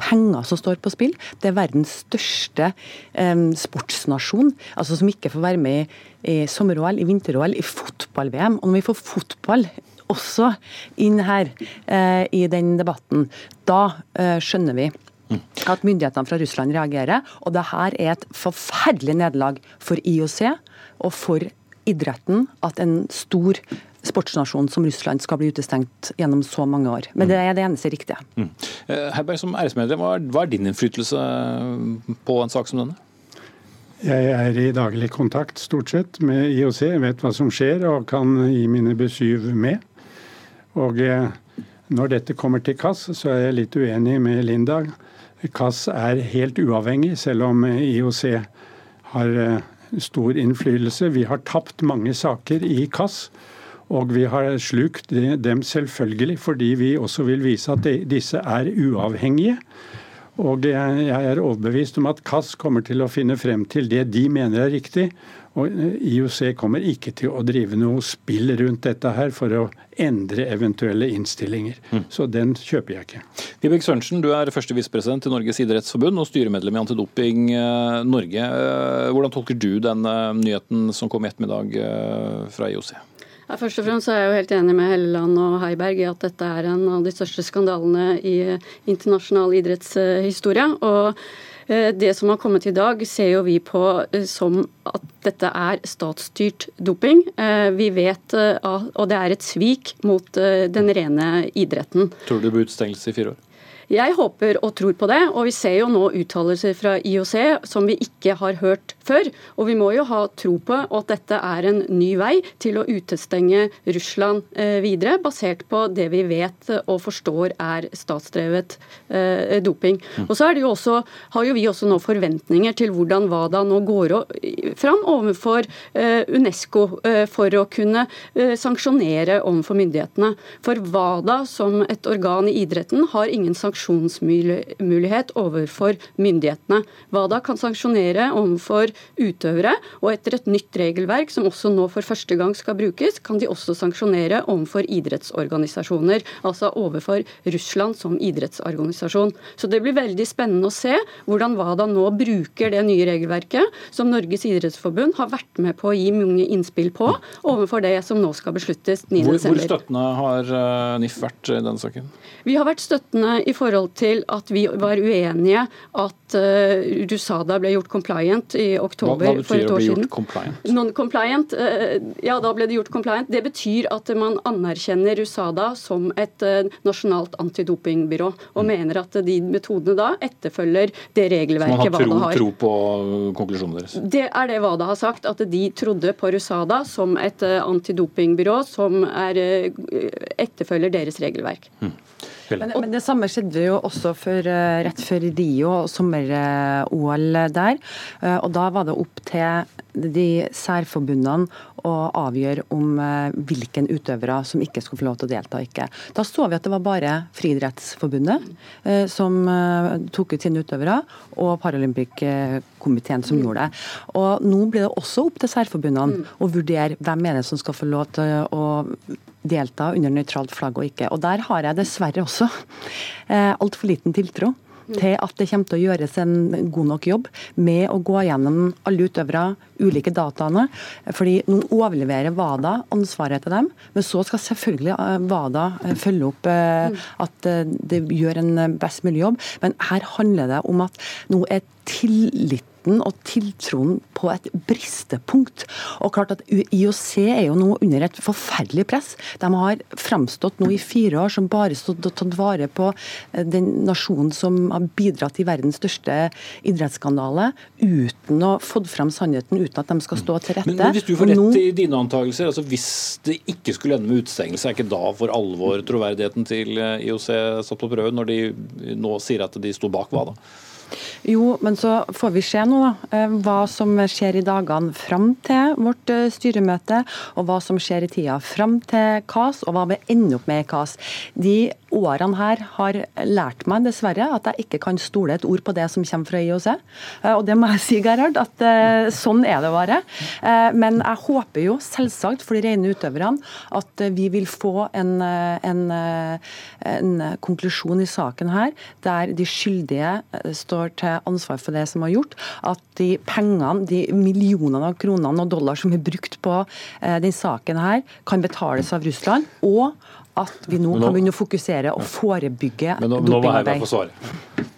H: penger som står på spill. Det er verdens største eh, sportsnasjon, altså som ikke får være med i, i sommer-OL, i vinter-OL, i fotball-VM. Og når vi får fotball også inn her eh, i den debatten, da eh, skjønner vi at myndighetene fra Russland reagerer. Og det her er et forferdelig nederlag for IOC og for idretten at en stor sportsnasjon som Russland skal bli utestengt gjennom så mange år. Men det er det eneste riktige.
B: Mm. Herberg, som æresmedlem, hva er din innflytelse på en sak som denne?
I: Jeg er i daglig kontakt stort sett med IOC, jeg vet hva som skjer og kan gi mine besyv med. Og når dette kommer til KAS, så er jeg litt uenig med Linda. KAS er helt uavhengig, selv om IOC har stor innflytelse. Vi har tapt mange saker i KAS. Og vi har slukt dem selvfølgelig fordi vi også vil vise at disse er uavhengige. Og jeg er overbevist om at KAS kommer til å finne frem til det de mener er riktig. Og IOC kommer ikke til å drive noe spill rundt dette her for å endre eventuelle innstillinger. Mm. Så den kjøper jeg ikke.
B: Vibeke Sørensen, du er første visepresident i Norges idrettsforbund og styremedlem i Antidoping Norge. Hvordan tolker du den nyheten som kom i ettermiddag fra IOC?
J: Ja, først og fremst er jeg jo helt enig med Helleland og Heiberg i at dette er en av de største skandalene i internasjonal idrettshistorie. Og det som har kommet i dag, ser jo vi på som at dette er statsstyrt doping. Vi vet, og det er et svik mot den rene idretten.
B: Tror du det blir utestengelse i fire år?
J: Jeg håper og tror på det, og vi ser jo nå uttalelser fra IOC som vi ikke har hørt før. Og vi må jo ha tro på at dette er en ny vei til å utestenge Russland videre, basert på det vi vet og forstår er statsdrevet doping. Og så jo også, har jo vi også nå forventninger til hvordan WADA nå går fram overfor Unesco for å kunne sanksjonere overfor myndighetene. For WADA som et organ i idretten har ingen sanksjonsmulighet overfor myndighetene. WADA kan sanksjonere overfor utøvere, og etter et nytt regelverk som også nå for første gang skal brukes, kan de også sanksjonere overfor idrettsorganisasjoner, altså overfor Russland som idrettsorganisasjon. Så det blir veldig spennende å se hvordan WADA nå bruker det nye regelverket som Norges idrettsforbund har vært med på å gi mange innspill på, overfor det som nå skal besluttes 9.12.
B: Hvor, hvor støttende har NIF vært i denne saken?
J: Vi har vært støttende i forhold til at vi var uenige at uh, Rusada ble gjort compliant i oktober
B: hva, hva
J: for et år siden.
B: Compliant?
J: Non-compliant, uh, ja da ble det gjort compliant. Det betyr at man anerkjenner Rusada som et uh, nasjonalt antidopingbyrå, og mm. mener at de metodene da etterfølger det regelverket
B: WADA har.
J: Man
B: har tro, tro på konklusjonen deres?
J: Det er det WADA har sagt, at de trodde på Rusada som et antidopingbyrå som er, etterfølger deres regelverk.
B: Mm.
H: Men, men, det samme skjedde jo også for, rett før Rio, sommer-OL der. Og da var det opp til de særforbundene å avgjøre om hvilken utøvere som ikke skulle få lov til å delta. ikke. Da så vi at det var bare Friidrettsforbundet som tok ut sine utøvere, og Paralympic-komiteen som gjorde det. Og Nå blir det også opp til særforbundene å vurdere hvem er det som skal få lov til å delta under nøytralt flagg og ikke. Og Der har jeg dessverre også eh, altfor liten tiltro til at det kommer til å gjøres en god nok jobb med å gå gjennom alle utøvere, ulike dataene. fordi Nå overleverer WADA ansvaret til dem, men så skal selvfølgelig WADA følge opp at det gjør en best mulig jobb. Men her handler det om at nå er tillit tilliten og tiltroen på et bristepunkt. Og klart at IOC er jo nå under et forferdelig press. De har framstått nå i fire år som bare stått og tatt vare på eh, den nasjonen som har bidratt i verdens største idrettsskandale, uten å fått fram sannheten, uten at de skal stå til rette.
B: Men, men Hvis du får rett i dine antakelser, altså hvis det ikke skulle ende med utestengelse, er ikke da for alvor troverdigheten til eh, IOC satt på prøve, når de nå sier at de sto bak hva da?
H: Jo, men så får vi se nå da, eh, hva som skjer i dagene fram til vårt eh, styremøte, og hva som skjer i tida fram til KAS, og hva vi ender opp med i KAS. De årene her har lært meg dessverre at jeg ikke kan stole et ord på det som kommer fra IOC. Eh, og det må jeg si, Gerhard, at sånn er det bare. Men jeg håper jo selvsagt for de rene utøverne at vi vil få en, en, en konklusjon i saken her der de skyldige står står til ansvar for det som har gjort at de pengene, de millionene av kronene og dollar som er brukt på denne saken her, kan betales av Russland. og at vi nå, nå kan begynne å fokusere og forebygge
B: men nå, dopingarbeid.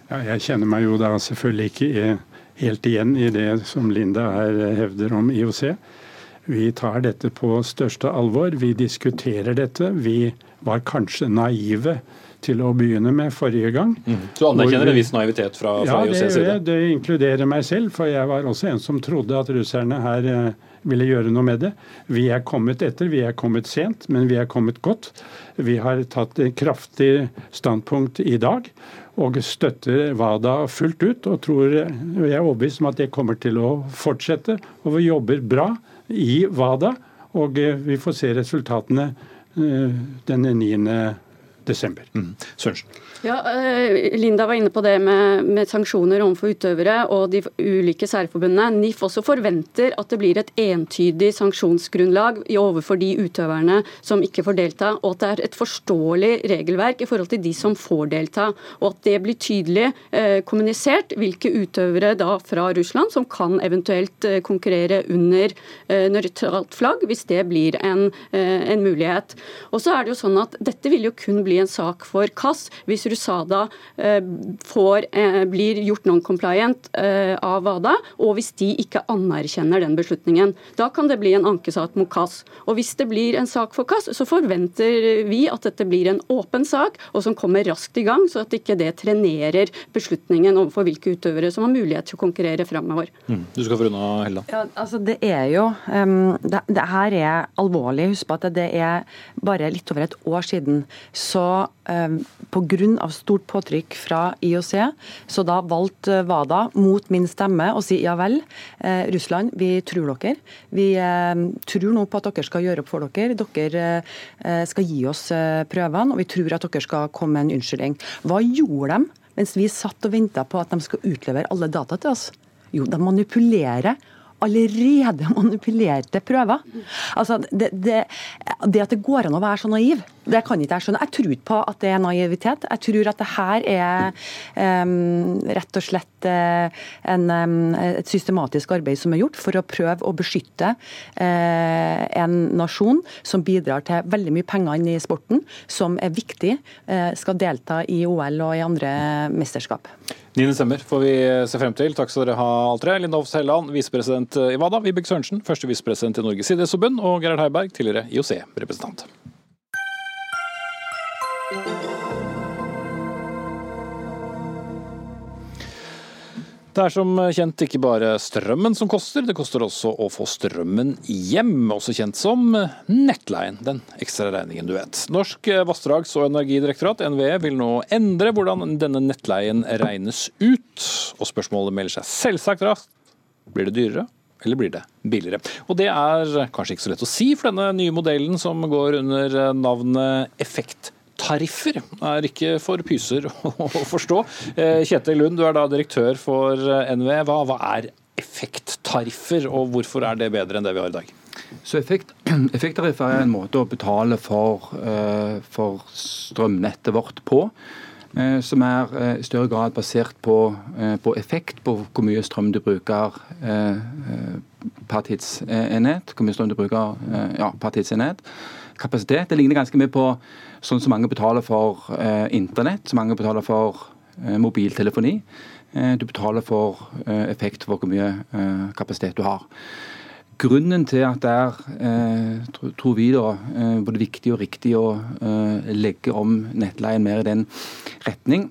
I: Ja, jeg kjenner meg jo da selvfølgelig ikke helt igjen i det som Linda her hevder om IOC. Vi tar dette på største alvor. Vi diskuterer dette. Vi var kanskje naive til å begynne med forrige gang.
B: Mm. Så anerkjenner en viss naivitet fra, fra
I: ja, IOCs side? Ja, det inkluderer meg selv, for jeg var også en som trodde at russerne her eh, ville gjøre noe med det. Vi er kommet etter, vi er kommet sent, men vi er kommet godt. Vi har tatt et kraftig standpunkt i dag og støtter WADA fullt ut. Og tror, jeg er overbevist om at det kommer til å fortsette. Og vi jobber bra i WADA, og eh, vi får se resultatene eh, den 9 desember. Mm.
B: Sørensen.
J: Ja, eh, Linda var inne på det med, med, sanksjoner overfor utøvere og de ulike særforbundene. NIF også forventer at det blir et entydig sanksjonsgrunnlag overfor de utøverne som ikke får delta, og at det er et forståelig regelverk i forhold til de som får delta. Og at det blir tydelig eh, kommunisert hvilke utøvere da fra Russland som kan eventuelt eh, konkurrere under eh, nøytralt flagg, hvis det blir en, eh, en mulighet. Og så er det jo sånn at Dette vil jo kun bli en sak for KAS. hvis Rusada eh, får, eh, blir gjort non-compliant eh, av WADA, og hvis de ikke anerkjenner den beslutningen. Da kan det bli en ankesak mot KAS. Og Hvis det blir en sak for KAS, så forventer vi at dette blir en åpen sak, og som kommer raskt i gang, så at ikke det trenerer beslutningen overfor hvilke utøvere som har mulighet til å konkurrere framover.
B: Mm. Du skal få unna Helda.
H: Ja, altså det er jo um, det, det, her er alvorlig. Husk på at det er bare litt over et år siden så um, pga av stort påtrykk fra IOC, så da valgte WADA mot min stemme å si ja vel, eh, Russland, vi tror dere. Vi eh, tror nå på at dere skal gjøre opp for dere. Dere eh, skal gi oss eh, prøvene, og vi tror at dere skal komme med en unnskyldning. Hva gjorde de mens vi satt og venta på at de skal utlevere alle data til oss? Jo, de manipulerer allerede <laughs> manipulerte prøver. Altså, det, det, det, at det går an å være så naiv, det kan ikke jeg skjønne. Jeg tror på at det er naivitet. Jeg tror at det her er um, rett og slett uh, en, um, et systematisk arbeid som er gjort for å prøve å beskytte uh, en nasjon som bidrar til veldig mye penger inn i sporten, som er viktig, uh, skal delta i OL og i andre mesterskap.
B: 9. desember får vi se frem til. Takk skal dere ha, alle tre. Linda Hofs Helleland, visepresident i WADA. Vibeke Sørensen, første visepresident i Norges idrettsforbund. Og Gerhard Heiberg, tidligere IOC-representant. Det er som kjent ikke bare strømmen som koster, det koster også å få strømmen hjem. Også kjent som nettleien, den ekstra regningen du vet. Norsk vassdrags- og energidirektorat, NVE, vil nå endre hvordan denne nettleien regnes ut. Og spørsmålet melder seg selvsagt raskt. Blir det dyrere? Eller blir det billigere? Og Det er kanskje ikke så lett å si for denne nye modellen som går under navnet effekt tariffer er ikke for pyser <laughs> å forstå. Eh, Kjetil Lund, du er da direktør for eh, NVE. Hva, hva er effekttariffer, og hvorfor er det bedre enn det vi har i dag?
K: Så effekt, <clears throat> Effekttariffer er en måte å betale for, uh, for strømnettet vårt på. Som er i større grad basert på, på, effekt, på hvor mye strøm du bruker per tidsenhet. Hvor mye strøm du bruker ja, per tidsenhet. Kapasitet. Det ligner ganske mye på sånn som mange betaler for eh, internett, som mange betaler for eh, mobiltelefoni. Eh, du betaler for eh, effekt for hvor mye eh, kapasitet du har. Grunnen til at det er, tror vi, da, både viktig og riktig å legge om nettleien mer i den retning,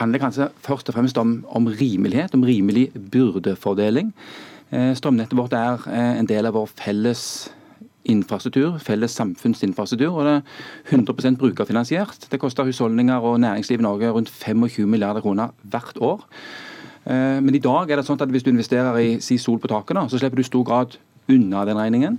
K: handler kanskje først og fremst om, om rimelighet, om rimelig byrdefordeling. Strømnettet vårt er en del av vår felles infrastruktur, felles samfunnsinfrastruktur. og Det er 100% brukerfinansiert. Det koster husholdninger og næringsliv i Norge rundt 25 milliarder kroner hvert år. Eh, men i dag er det sånn at hvis du investerer i si sol på taket, så slipper du i stor grad unna den regningen.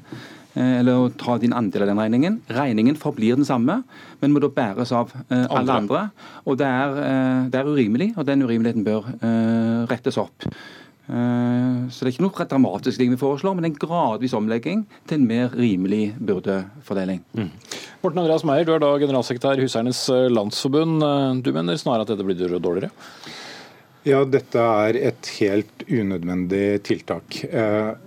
K: Eh, eller ta din andel av den regningen. Regningen forblir den samme, men må da bæres av eh, alle andre. Og det er, det er urimelig, og den urimeligheten bør rettes opp. Eh, så det er ikke noe dramatisk ting vi foreslår, men en gradvis omlegging til en mer rimelig byrdefordeling. Mm.
B: Morten Andreas Meyer, du er da generalsekretær i Huseiernes eh, Landsforbund. Eh, du mener snarere at dette blir dårligere?
L: Ja, dette er et helt unødvendig tiltak.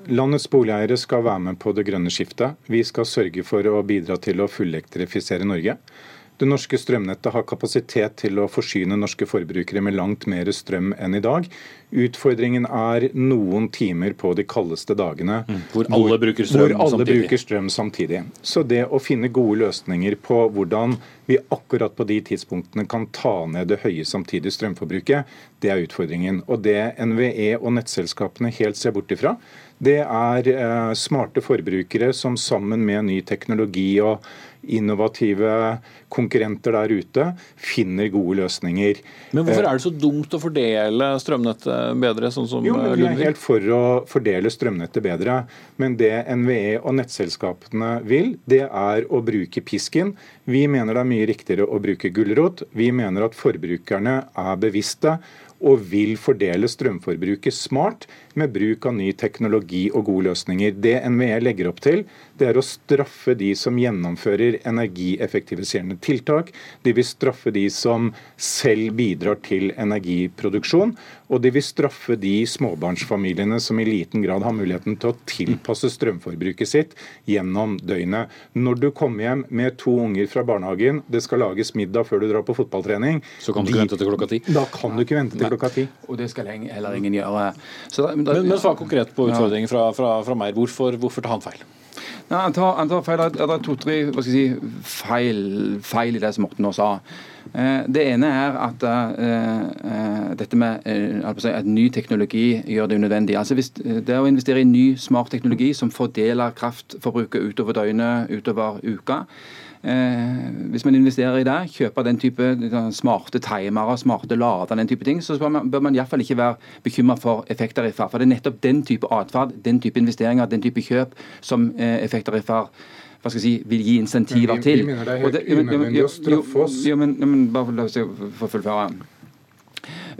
L: Landets boligeiere skal være med på det grønne skiftet. Vi skal sørge for å bidra til å fullektrifisere Norge. Det norske strømnettet har kapasitet til å forsyne norske forbrukere med langt mer strøm enn i dag. Utfordringen er noen timer på de kaldeste dagene
B: mm, hvor alle, bruker, strøm
L: hvor alle bruker strøm samtidig. Så det å finne gode løsninger på hvordan vi akkurat på de tidspunktene kan ta ned det høye samtidige strømforbruket, det er utfordringen. Og det NVE og nettselskapene helt ser bort ifra, det er eh, smarte forbrukere som sammen med ny teknologi og innovative konkurrenter der ute finner gode løsninger.
B: Men hvorfor er det så dumt å fordele strømnettet bedre, sånn som
L: jo, men Vi er helt for å fordele strømnettet bedre. Men det NVE og nettselskapene vil, det er å bruke pisken. Vi mener det er mye riktigere å bruke gulrot. Vi mener at forbrukerne er bevisste og vil fordele strømforbruket smart med bruk av ny teknologi og gode løsninger. Det NVE legger opp til, det er å straffe de som gjennomfører energieffektiviserende tiltak. De vil straffe de som selv bidrar til energiproduksjon. Og det vil straffe de småbarnsfamiliene som i liten grad har muligheten til å tilpasse strømforbruket sitt gjennom døgnet. Når du kommer hjem med to unger fra barnehagen, det skal lages middag før du drar på fotballtrening
B: Så kan du ikke vente til klokka ti?
L: Da kan du ikke vente til klokka ti.
K: Og det skal heller ingen gjøre.
B: Så da, da, men, men svar konkret på utfordringen fra, fra, fra meg. Hvorfor, hvorfor tar han feil?
K: Nei, han tar, han tar feil. Det er to-tre si, feil, feil, i det som Morten nå sa. Eh, det ene er at uh, dette med uh, at ny teknologi gjør det unødvendig. Altså hvis Det å investere i ny, smart teknologi som fordeler kraftforbruket utover døgnet, utover uka, Uh, hvis man investerer i det, kjøper den type smarte timere, smarte lader, den type ting, så bør man, bør man iallfall ikke være bekymra for effekttariffer. For det er nettopp den type atferd, den type investeringer, den type kjøp som eh, effekttariffer hva skal jeg si, vil gi insentiver
L: vi,
K: til.
L: Vi mener det er helt unødvendig å straffe oss.
K: Jo, men, men bare la oss få fullføre.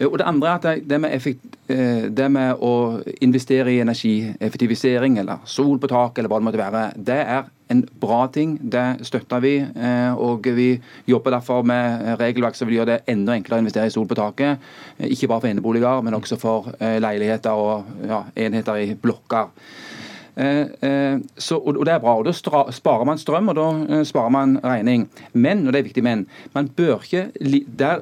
K: Eh, og Det andre er at det med, effekt, eh, det med å investere i energieffektivisering, eller sol på tak, eller hva det måtte være, det er en bra ting. Det støtter vi. Eh, og vi jobber derfor med regelverk som vil gjøre det enda enklere å investere i sol på taket. Ikke bare for eneboliger, men også for leiligheter og ja, enheter i blokker. Eh, eh, så, og det er bra. og Da sparer man strøm, og da eh, sparer man regning. Men, og det er viktig, men, man bør ikke, der,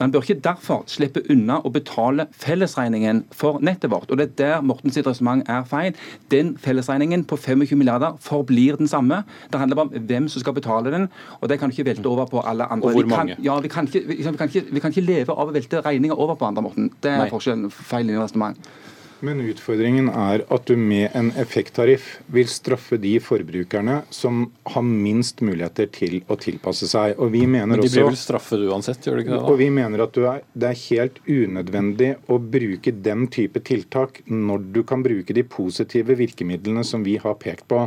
K: man bør ikke derfor slippe unna å betale fellesregningen for nettet vårt. og Det er der Mortens resonnement er feil. Den fellesregningen på 25 milliarder forblir den samme. Det handler bare om hvem som skal betale den, og det kan du ikke velte over på alle andre.
B: Og hvor mange?
K: Vi kan, ja, vi kan, ikke, vi, kan ikke, vi kan ikke leve av å velte regninger over på andre, Morten. Det er forskjellen. Feil i resonnement.
L: Men utfordringen er at du med en effekttariff vil straffe de forbrukerne som har minst muligheter til å tilpasse seg. Og vi mener
B: Men de
L: blir
B: vel straffet uansett, gjør de ikke det? Da?
L: Og vi mener at er, det er helt unødvendig å bruke den type tiltak når du kan bruke de positive virkemidlene som vi har pekt på.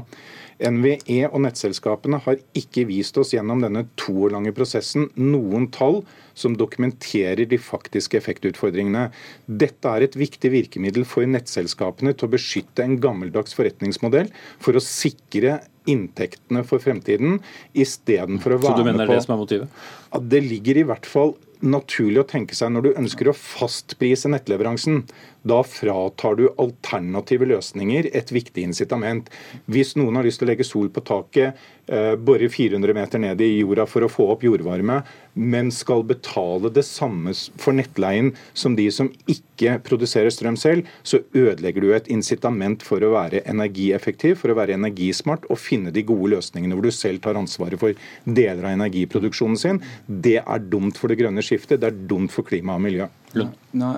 L: NVE og nettselskapene har ikke vist oss gjennom denne to år lange prosessen noen tall som dokumenterer de faktiske effektutfordringene. Dette er et viktig virkemiddel for nettselskapene til å beskytte en gammeldags forretningsmodell for å sikre inntektene for fremtiden, istedenfor å være med på
B: Så du mener det det som er motivet?
L: At det ligger i hvert fall naturlig å tenke seg når du ønsker å fastprise nettleveransen, Da fratar du alternative løsninger et viktig incitament. Hvis noen har lyst til å legge sol på taket, eh, bore 400 meter ned i jorda for å få opp jordvarme, men skal betale det samme for nettleien som de som ikke produserer strøm selv, så ødelegger du et incitament for å være energieffektiv, for å være energismart og finne de gode løsningene hvor du selv tar ansvaret for deler av energiproduksjonen sin. Det er dumt for det grønne skiftet, det er dumt for klima og miljø.
K: Nei,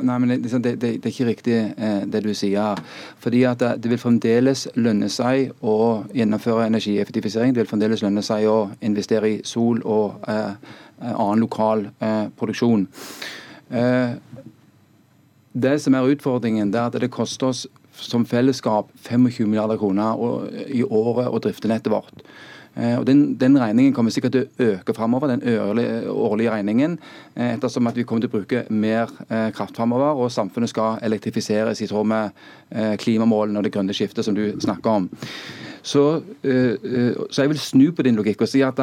K: nei, men det, det, det, er ikke riktig eh, det du sier. Fordi at det, det vil fremdeles lønne seg å gjennomføre energieffektivisering. Det vil fremdeles lønne seg å investere i sol og eh, eh annen lokal eh, produksjon. Eh, det som er utfordringen, det er at det koster oss som fellesskap 25 milliarder kroner i året å drifte nettet vårt. Eh, og den, den, regningen kommer sikkert til å øke framover, den årlige regningen, eh, ettersom at vi kommer til å bruke mer eh, kraft framover, og samfunnet skal elektrifiseres i tråd med klimamålene og det grønne skiftet som du snakker om. Så, så, jeg vil snu på din logikk og si at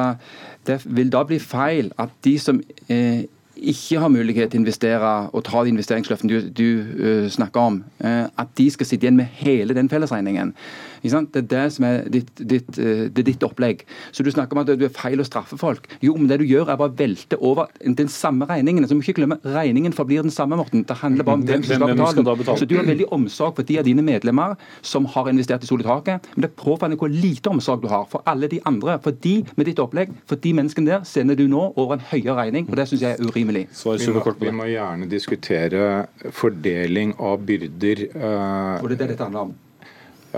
K: det vil da bli feil at de som ikke har mulighet til å investere og ta de investeringsløftene du, du snakker om, at de skal sitte igjen med hele den fellesregningen. Det er det som er ditt, ditt, uh, det er ditt opplegg. Så Du snakker om at du er feil å straffe folk. Jo, men det du gjør er bare å velte over den samme regningen. Så må ikke glemme, Regningen forblir den samme, Morten. Det handler bare om hvem som skal betale. betale. Så Du har veldig omsorg for de av dine medlemmer som har investert i solitaket. Men det er påfallende hvor lite omsorg du har for alle de andre. For de med ditt opplegg, for de menneskene der sender du nå over en høyere regning. og Det syns jeg er urimelig.
L: Vi må, vi må, gjerne diskutere fordeling av byrder.
K: Uh, og det er det dette handler om.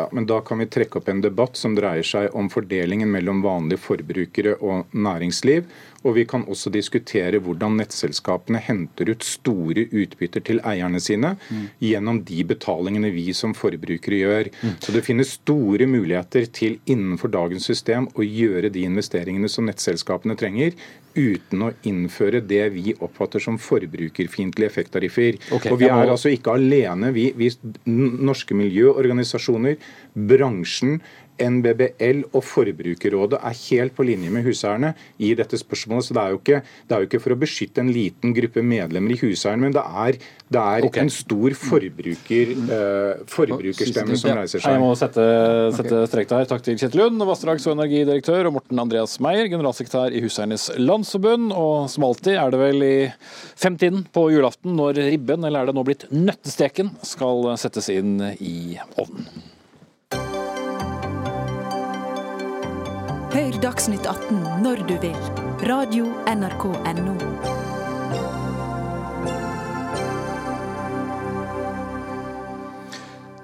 L: Ja, men Da kan vi trekke opp en debatt som dreier seg om fordelingen mellom vanlige forbrukere og næringsliv. Og vi kan også diskutere hvordan nettselskapene henter ut store utbytter til eierne sine mm. gjennom de betalingene vi som forbrukere gjør. Mm. Så det finnes store muligheter til innenfor dagens system å gjøre de investeringene som nettselskapene trenger, uten å innføre det vi oppfatter som forbrukerfiendtlige effekttariffer. Okay, og Vi er altså ikke alene. Vi, vi, norske miljøorganisasjoner, bransjen, NBBL og Forbrukerrådet er helt på linje med huseierne i dette spørsmålet. så Det er jo ikke, det er jo ikke for å beskytte en liten gruppe medlemmer i huseierne, men det er, det er okay. en stor forbruker, uh, forbrukerstemme som reiser seg.
B: Jeg må sette, sette strek der. Takk til Kjetil Lund, vassdrags- og energidirektør, og Morten Andreas Meyer, generalsekretær i Huseiernes Landsforbund. Og som alltid er det vel i femtiden på julaften når ribben, eller er det nå blitt nøttesteken, skal settes inn i ovnen.
E: Hør Dagsnytt 18 når du vil. Radio NRK Radio.nrk.no.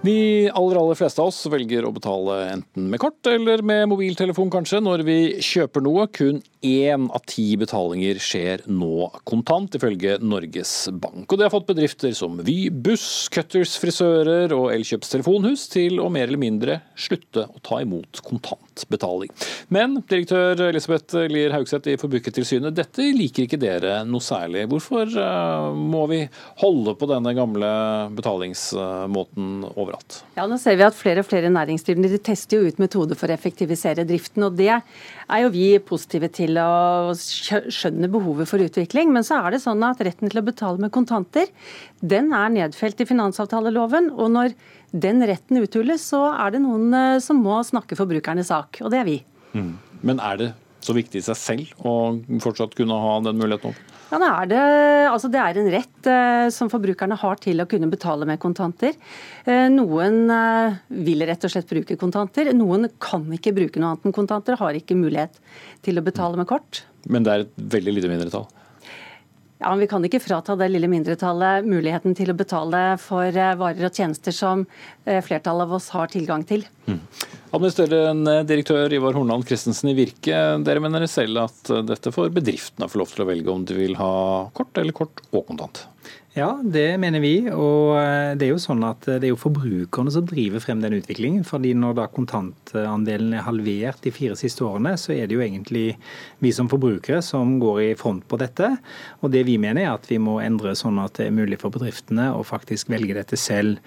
B: De aller aller fleste av oss velger å betale enten med kort eller med mobiltelefon kanskje, når vi kjøper noe. Kun én av ti betalinger skjer nå kontant, ifølge Norges Bank. Og det har fått bedrifter som Vy buss, Cutters frisører og Elkjøps telefonhus til å mer eller mindre slutte å ta imot kontantbetaling. Men direktør Elisabeth Lier Haugseth i Forbrukertilsynet, dette liker ikke dere noe særlig. Hvorfor uh, må vi holde på denne gamle betalingsmåten overalt.
M: Ja, nå ser vi at Flere og flere næringsdrivende tester jo ut metoder for å effektivisere driften. og Det er jo vi positive til å skjønne behovet for utvikling. Men så er det sånn at retten til å betale med kontanter den er nedfelt i finansavtaleloven. og når den retten uthules, så er det noen eh, som må snakke forbrukernes sak, og det er vi.
B: Mm. Men er det så viktig i seg selv å fortsatt kunne ha den muligheten?
M: Ja, det, er det, altså det er en rett eh, som forbrukerne har til å kunne betale med kontanter. Eh, noen eh, vil rett og slett bruke kontanter. Noen kan ikke bruke noe annet enn kontanter, har ikke mulighet til å betale med kort.
B: Men det er et veldig lite mindretall?
M: Ja, men Vi kan ikke frata det lille mindretallet muligheten til å betale for eh, varer og tjenester som eh, flertallet av oss har tilgang til. Mm.
B: Administrerende direktør Ivar Hornland Christensen i Virke, dere mener selv at dette får bedriftene få lov til å velge om de vil ha kort eller kort og kontant?
N: Ja, det mener vi. Og eh, det er jo sånn at det er jo forbrukerne som driver frem den utviklingen. fordi når da kontantandelen er halvert de fire siste årene, så er det jo egentlig vi som forbrukere som går i front på dette. Og det vi mener er at vi må endre sånn at det er mulig for bedriftene å faktisk velge dette selv.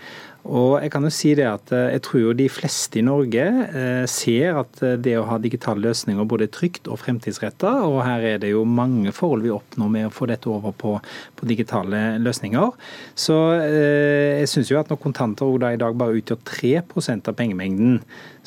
N: Og jeg kan jo si det at eh, jeg tror jo de fleste i Norge eh, ser at eh, det å ha digitale løsninger både er trygt og fremtidsretta, og her er det jo mange forhold vi oppnår med å få dette over på, på digitale løsninger. Så jeg syns jo at når kontanter i dag bare utgjør 3% av pengemengden,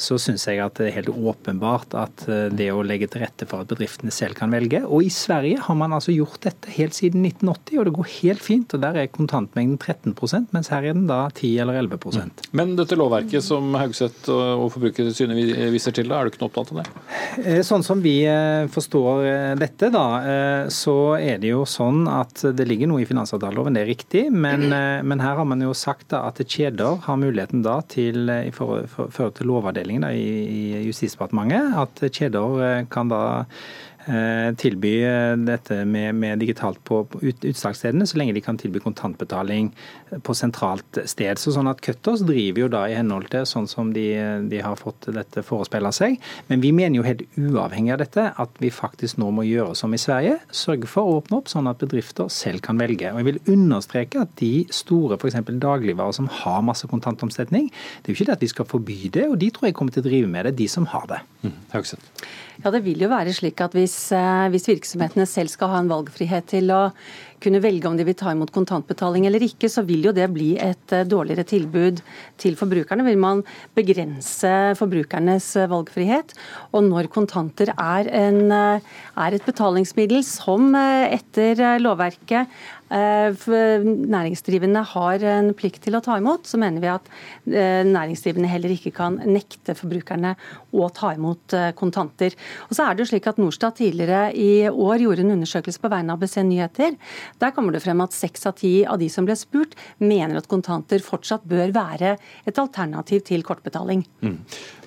N: så syns jeg at det er helt åpenbart at det å legge til rette for at bedriftene selv kan velge. Og i Sverige har man altså gjort dette helt siden 1980, og det går helt fint. og Der er kontantmengden 13% mens her er den da 10 eller 11
B: Mm. Men dette lovverket som Haugseth og Forbrukertilsynet viser til, da, er du ikke noe opptatt av det?
N: Eh, sånn som vi eh, forstår eh, dette, da, så er det jo sånn at det ligger noe i finansavtaleloven, det er riktig. Men, men her har man jo sagt da at kjeder har muligheten da til, i forhold til lovavdelingen da, i Justisdepartementet, at kjeder kan da Eh, tilby eh, dette med, med digitalt på ut, utsalgsstedene, så lenge de kan tilby kontantbetaling på sentralt sted. Så sånn at Cutters driver jo da i henhold til sånn som de, de har fått dette forespeila seg. Men vi mener jo helt uavhengig av dette at vi faktisk nå må gjøre som i Sverige. Sørge for å åpne opp sånn at bedrifter selv kan velge. Og jeg vil understreke at de store f.eks. dagligvarer som har masse kontantomsetning, det er jo ikke det at vi skal forby det, og de tror jeg kommer til å drive med det, de som har det.
B: Mm.
M: Ja, Det vil jo være slik at hvis, eh, hvis, virksomhetene selv skal ha en valgfrihet til å kunne velge om de vil ta imot kontantbetaling eller ikke, så vil jo det bli et eh, dårligere tilbud til forbrukerne. Vil man begrense forbrukernes eh, valgfrihet. Og når kontanter er, en, er et betalingsmiddel som etter lovverket næringsdrivende har en plikt til å ta imot, så mener vi at næringsdrivende heller ikke kan nekte forbrukerne å ta imot kontanter. Og så er det jo slik at Norstat tidligere i år gjorde en undersøkelse på vegne av ABC Nyheter. Der kommer det frem at seks av ti av de som ble spurt, mener at kontanter fortsatt bør være et alternativ til kortbetaling. Mm.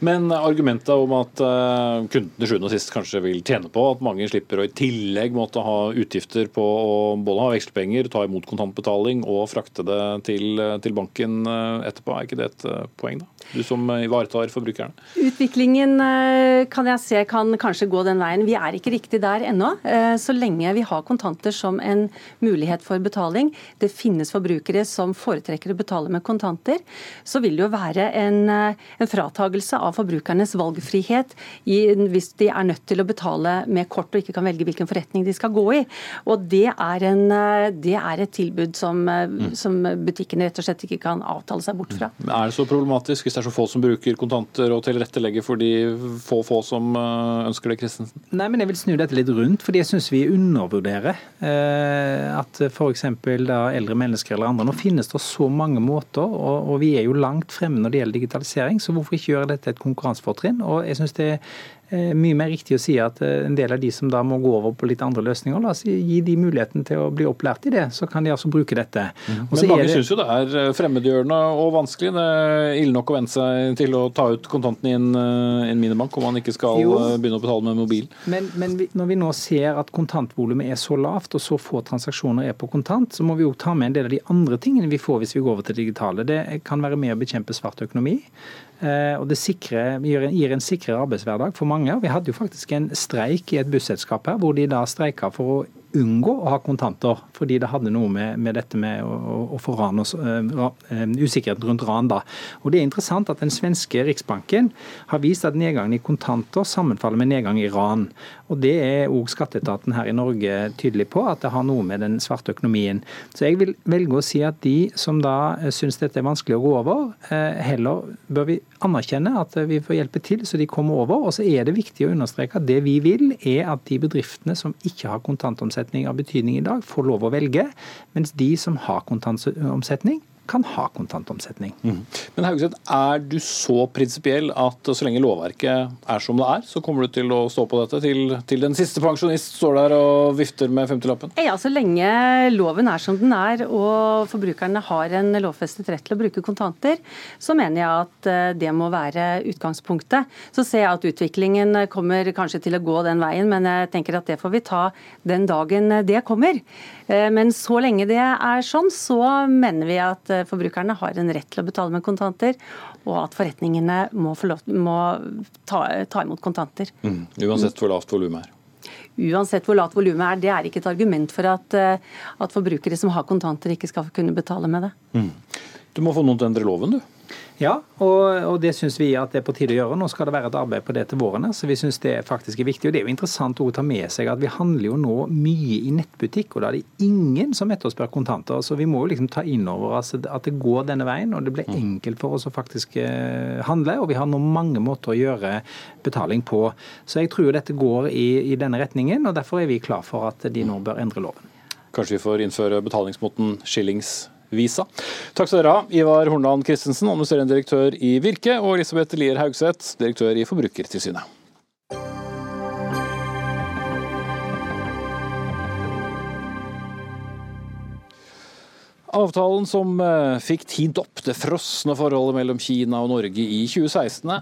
B: Men argumentet om at kundene sjuende og sist kanskje vil tjene på at mange slipper å i tillegg måtte ha utgifter på å både ha vekslepenger, ta imot kontantbetaling og frakte det til, til banken uh, etterpå, er ikke det et uh, poeng, da? Du som ivaretar forbrukerne?
M: Utviklingen kan jeg se kan kanskje gå den veien. Vi er ikke riktig der ennå. Eh, så lenge vi har kontanter som en mulighet for betaling, det finnes forbrukere som foretrekker å betale med kontanter, så vil det jo være en, eh, en fratagelse av forbrukernes valgfrihet i, hvis de er nødt til å betale med kort og ikke kan velge hvilken forretning de skal gå i. Og Det er, en, eh, det er et tilbud som, mm. som butikkene rett og slett ikke kan avtale seg bort fra.
B: Mm. Er det så problematisk hvis det er så få som bruker kontanter og tilrettelegger for de få få som ønsker det, Christensen?
N: Nei, men Jeg vil snu dette litt rundt, fordi jeg syns vi undervurderer eh, at f.eks. eldre mennesker eller andre Nå finnes det så mange måter, og, og, vi er jo langt fremme når det gjelder digitalisering, så hvorfor ikke gjøre dette et konkurransefortrinn? Og jeg synes det Eh, mye mer riktig å si at eh, en del av de som da må gå over på litt andre løsninger, la oss gi de muligheten til å bli opplært i det. Så kan de altså bruke dette.
B: Mm. Men mange det... syns jo det er eh, fremmedgjørende og vanskelig. Det er ille nok å venne seg til å ta ut kontantene i en, en minibank om man ikke skal jo. begynne å betale med mobil.
N: Men, men vi, når vi nå ser at kontantvolumet er så lavt og så få transaksjoner er på kontant, så må vi jo ta med en del av de andre tingene vi får hvis vi går over til digitale. Det kan være med å bekjempe svart økonomi. Eh, og det sikrer, gir, en sikrere arbeidshverdag for mange. Vi hadde jo faktisk en streik i et busselskap her, hvor de da streika for å unngå å ha kontanter, fordi det hadde noe med, med dette med å, å få ran og, uh, usikkerhet rundt ran. da. Og Det er interessant at den svenske riksbanken har vist at nedgangen i kontanter sammenfaller med nedgang i ran. Og Det er òg skatteetaten her i Norge tydelig på, at det har noe med den svarte økonomien. Så jeg vil velge å si at de som da syns dette er vanskelig å gå over, uh, heller bør vi anerkjenne at vi får hjelpe til så de kommer over. Og så er det viktig å understreke at det vi vil, er at de bedriftene som ikke har kontantomsetning, kontantomsetning av betydning i dag, får lov å velge, mens de som har kontantomsetning, kan ha kontantomsetning. Mm.
B: Men Haugeseth, er du så prinsipiell at så lenge lovverket er som det er, så kommer du til å stå på dette til, til den siste pensjonist står der og vifter med 50-lappen?
M: Ja, så lenge loven er som den er og forbrukerne har en lovfestet rett til å bruke kontanter, så mener jeg at eh, det må være utgangspunktet. Så ser jeg at utviklingen kommer kanskje til å gå den veien, men jeg tenker at det får vi ta den dagen det kommer. Eh, men så lenge det er sånn, så mener vi at forbrukerne har en rett til å betale med kontanter, og at forretningene må, lov, må ta, ta, imot kontanter.
B: Mm. Uansett hvor lavt volumet er?
M: Uansett hvor lavt volumet er. Det er ikke et argument for at, eh, at, forbrukere som har kontanter, ikke skal kunne betale med det. Mm.
B: Du må få noen til å endre loven, du.
N: Ja, og, og det syns vi at det er på tide å gjøre. Nå skal det være et arbeid på det til våren. så vi synes det faktisk er viktig. Og det er jo interessant å ta med seg at vi handler jo nå mye i nettbutikk, og da er det ingen som etterspør kontanter. Så vi må jo liksom ta inn over oss at det går denne veien, og det blir mm. enkelt for oss å faktisk eh, handle. Og vi har nå mange måter å gjøre betaling på. Så jeg tror dette går i, i denne retningen, og derfor er vi klar for at de nå bør endre loven.
B: Kanskje vi får innføre betalingsmåten skillings Visa. Takk skal dere ha, Ivar Hornland Christensen, administrerende direktør i Virke, og Elisabeth Lier Haugseth, direktør i Forbrukertilsynet. Avtalen som eh, fikk tint opp det frosne forholdet mellom Kina og Norge i 2016,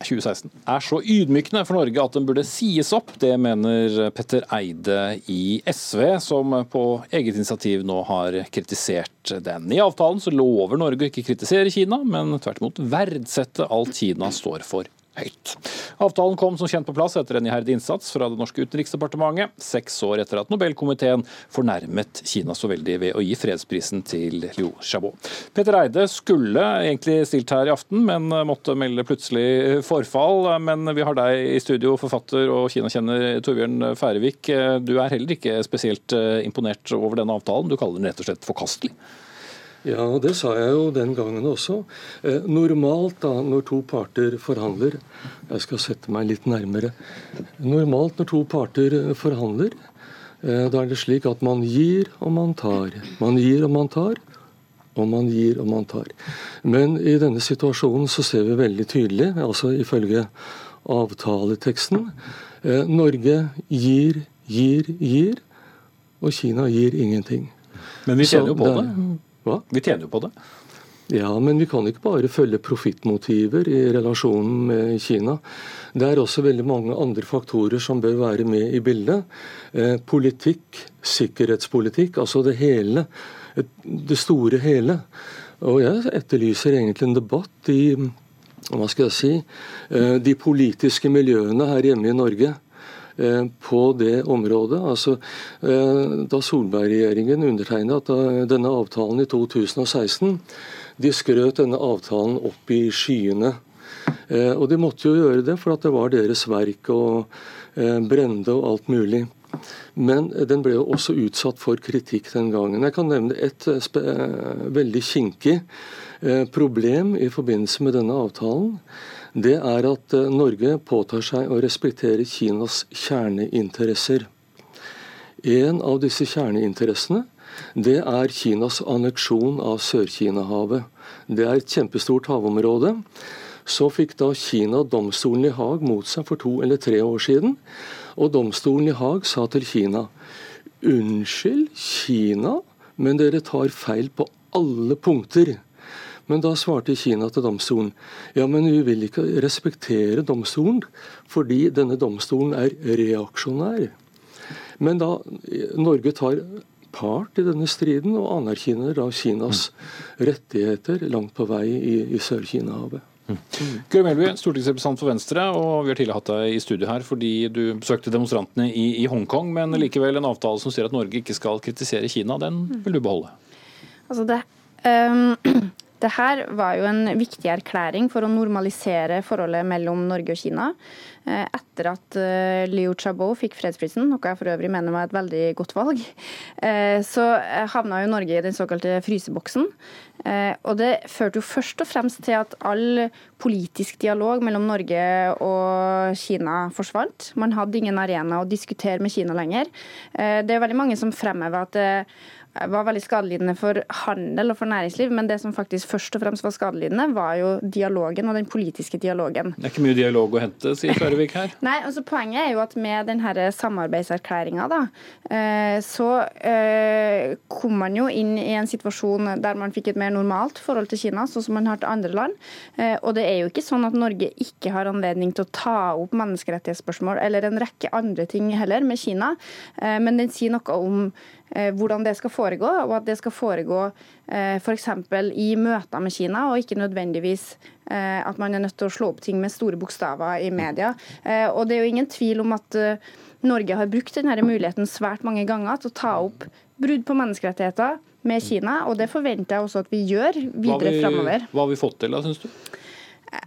B: 2016 er så ydmykende for Norge at den burde sies opp. Det mener Petter Eide i SV, som på eget initiativ nå har kritisert den. I avtalen så lover Norge å ikke kritisere Kina, men tvert imot verdsette alt Kina står for høyt. Avtalen kom som kjent på plass etter en iherdig innsats fra det norske utenriksdepartementet, seks år etter at Nobelkomiteen fornærmet Kina så veldig ved å gi fredsprisen til Liu Xiaobo. Peter Eide skulle egentlig stilt her i aften, men måtte melde plutselig forfall. Men vi har deg i studio, forfatter og Kina-kjenner Torbjørn Færevik. Du er heller ikke spesielt imponert over denne avtalen, du kaller den rett og slett forkastelig?
O: Ja, det sa jeg jo den gangen også. Eh, normalt da, når to parter forhandler Jeg skal sette meg litt nærmere. Normalt når to parter eh, forhandler, eh, da er det slik at man gir og man tar. Man gir og man tar, og man gir og man tar. Men i denne situasjonen så ser vi veldig tydelig, altså ifølge avtaleteksten, eh, Norge gir, gir, gir, og Kina gir ingenting.
B: Men vi tjener jo på det. Hva? Vi tjener jo på det.
O: Ja, men vi kan ikke bare følge profittmotiver i relasjonen med Kina. Det er også veldig mange andre faktorer som bør være med i bildet. Eh, politikk, sikkerhetspolitikk, altså det hele. Det store hele. Og jeg etterlyser egentlig en debatt i hva skal jeg si, eh, de politiske miljøene her hjemme i Norge på det området. Altså, eh, da Solberg-regjeringen undertegnet denne avtalen i 2016, de skrøt denne avtalen opp i skyene. Eh, og de måtte jo gjøre det, for at det var deres verk og brende og alt mulig. Men den ble jo også utsatt for kritikk den gangen. Jeg kan nevne et veldig kinkig problem i forbindelse med denne avtalen det er at eh, Norge påtar seg å respektere Kinas kjerneinteresser. En av disse kjerneinteressene det er Kinas anneksjon av Sør-Kina-havet. Det er et kjempestort havområde. Så fikk da Kina domstolen i Haag mot seg for to eller tre år siden. Og domstolen i Haag sa til Kina unnskyld, Kina, men dere tar feil på alle punkter. Men da svarte Kina til domstolen ja, men vi vil ikke respektere domstolen fordi denne domstolen er reaksjonær. Men da Norge tar part i denne striden og anerkjenner da Kinas rettigheter langt på vei i, i Sør-Kina-havet.
B: Guri Melby, stortingsrepresentant for Venstre, og vi har tidligere hatt deg i studio her fordi du besøkte demonstrantene i, i Hongkong, men likevel en avtale som sier at Norge ikke skal kritisere Kina, den vil du beholde?
P: Altså det, <clears throat> um, Det her var jo en viktig erklæring for å normalisere forholdet mellom Norge og Kina. Eh, etter at eh, Liu Xiaobo fikk fredsprisen, noe jeg for øvrig mener var et veldig godt valg, eh, så havna jo Norge i den såkalte fryseboksen. Og det førte jo først og fremst til at all politisk dialog mellom Norge og Kina forsvant. Man hadde ingen arena å diskutere med Kina lenger. Det er veldig mange som fremhever at var veldig skadelidende for handel og for næringsliv, men det som faktisk først og fremst var skadelidende, var jo dialogen og den politiske dialogen.
B: Det er ikke mye dialog å hente, sier Sørvik her. <laughs>
P: Nei, altså Poenget er jo at med denne samarbeidserklæringa, da, eh, så eh, kom man jo inn i en situasjon der man fikk et mer normalt forhold til Kina, sånn som man har til andre land. Eh, og det er jo ikke sånn at Norge ikke har anledning til å ta opp menneskerettighetsspørsmål eller en rekke andre ting heller med Kina, men den sier noe om hvordan det skal foregå, og at det skal foregå f.eks. For i møter med Kina, og ikke nødvendigvis eh, at man er nødt til å slå opp ting med store bokstaver i media. Eh, og det er jo ingen tvil om at eh, Norge har brukt denne muligheten svært mange ganger til å ta opp brudd på menneskerettigheter med Kina, og det forventer jeg også at vi gjør videre framover.
B: Hva har vi fått til da, syns du?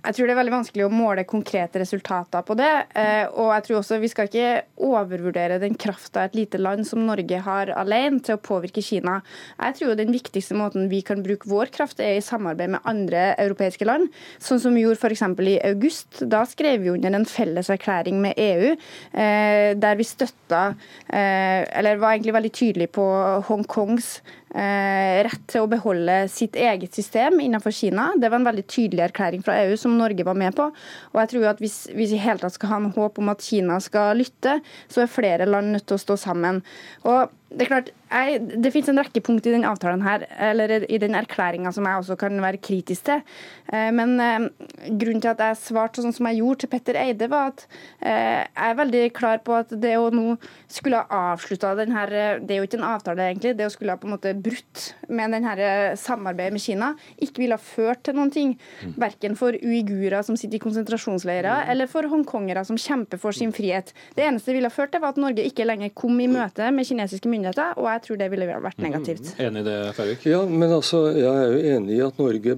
P: Jeg tror det er veldig vanskelig å måle konkrete resultater på det. Eh, og jeg tror også vi skal ikke overvurdere den krafta et lite land som Norge har alene til å påvirke Kina. Jeg tror den viktigste måten vi kan bruke vår kraft, er i samarbeid med andre europeiske land. Sånn som vi gjorde f.eks. i august. Da skrev vi under en felles erklæring med EU eh, der vi støtta, eh, eller var egentlig veldig tydelig på Hongkongs rett til å beholde sitt eget system innenfor Kina. Det var en veldig tydelig erklæring fra EU som Norge var med på. Og jeg tror at hvis, hvis vi i hele tatt skal ha en håp om at Kina skal lytte, så er flere land nødt til å stå sammen. Og det er klart, jeg, det finnes en rekke punkt i den avtalen her, eller i den erklæringa som jeg også kan være kritisk til. Eh, men eh, grunnen til at jeg svarte sånn som jeg gjorde til Petter Eide, var at eh, jeg er veldig klar på at det å nå skulle ha avslutta den her Det er jo ikke en avtale, egentlig. Det å skulle ha på en måte brutt med den her samarbeidet med Kina, ikke ville ha ført til noen ting. Mm. Verken for uigurer som sitter i konsentrasjonsleirer, eller for hongkongere som kjemper for sin frihet. Det eneste det ville ha ført til, var at Norge ikke lenger kom i møte med kinesiske myndigheter myndigheter, og jeg tror det ville vært mm, negativt.
B: Enig i det, Færvik?
O: Ja, men altså, jeg er jo enig i at Norge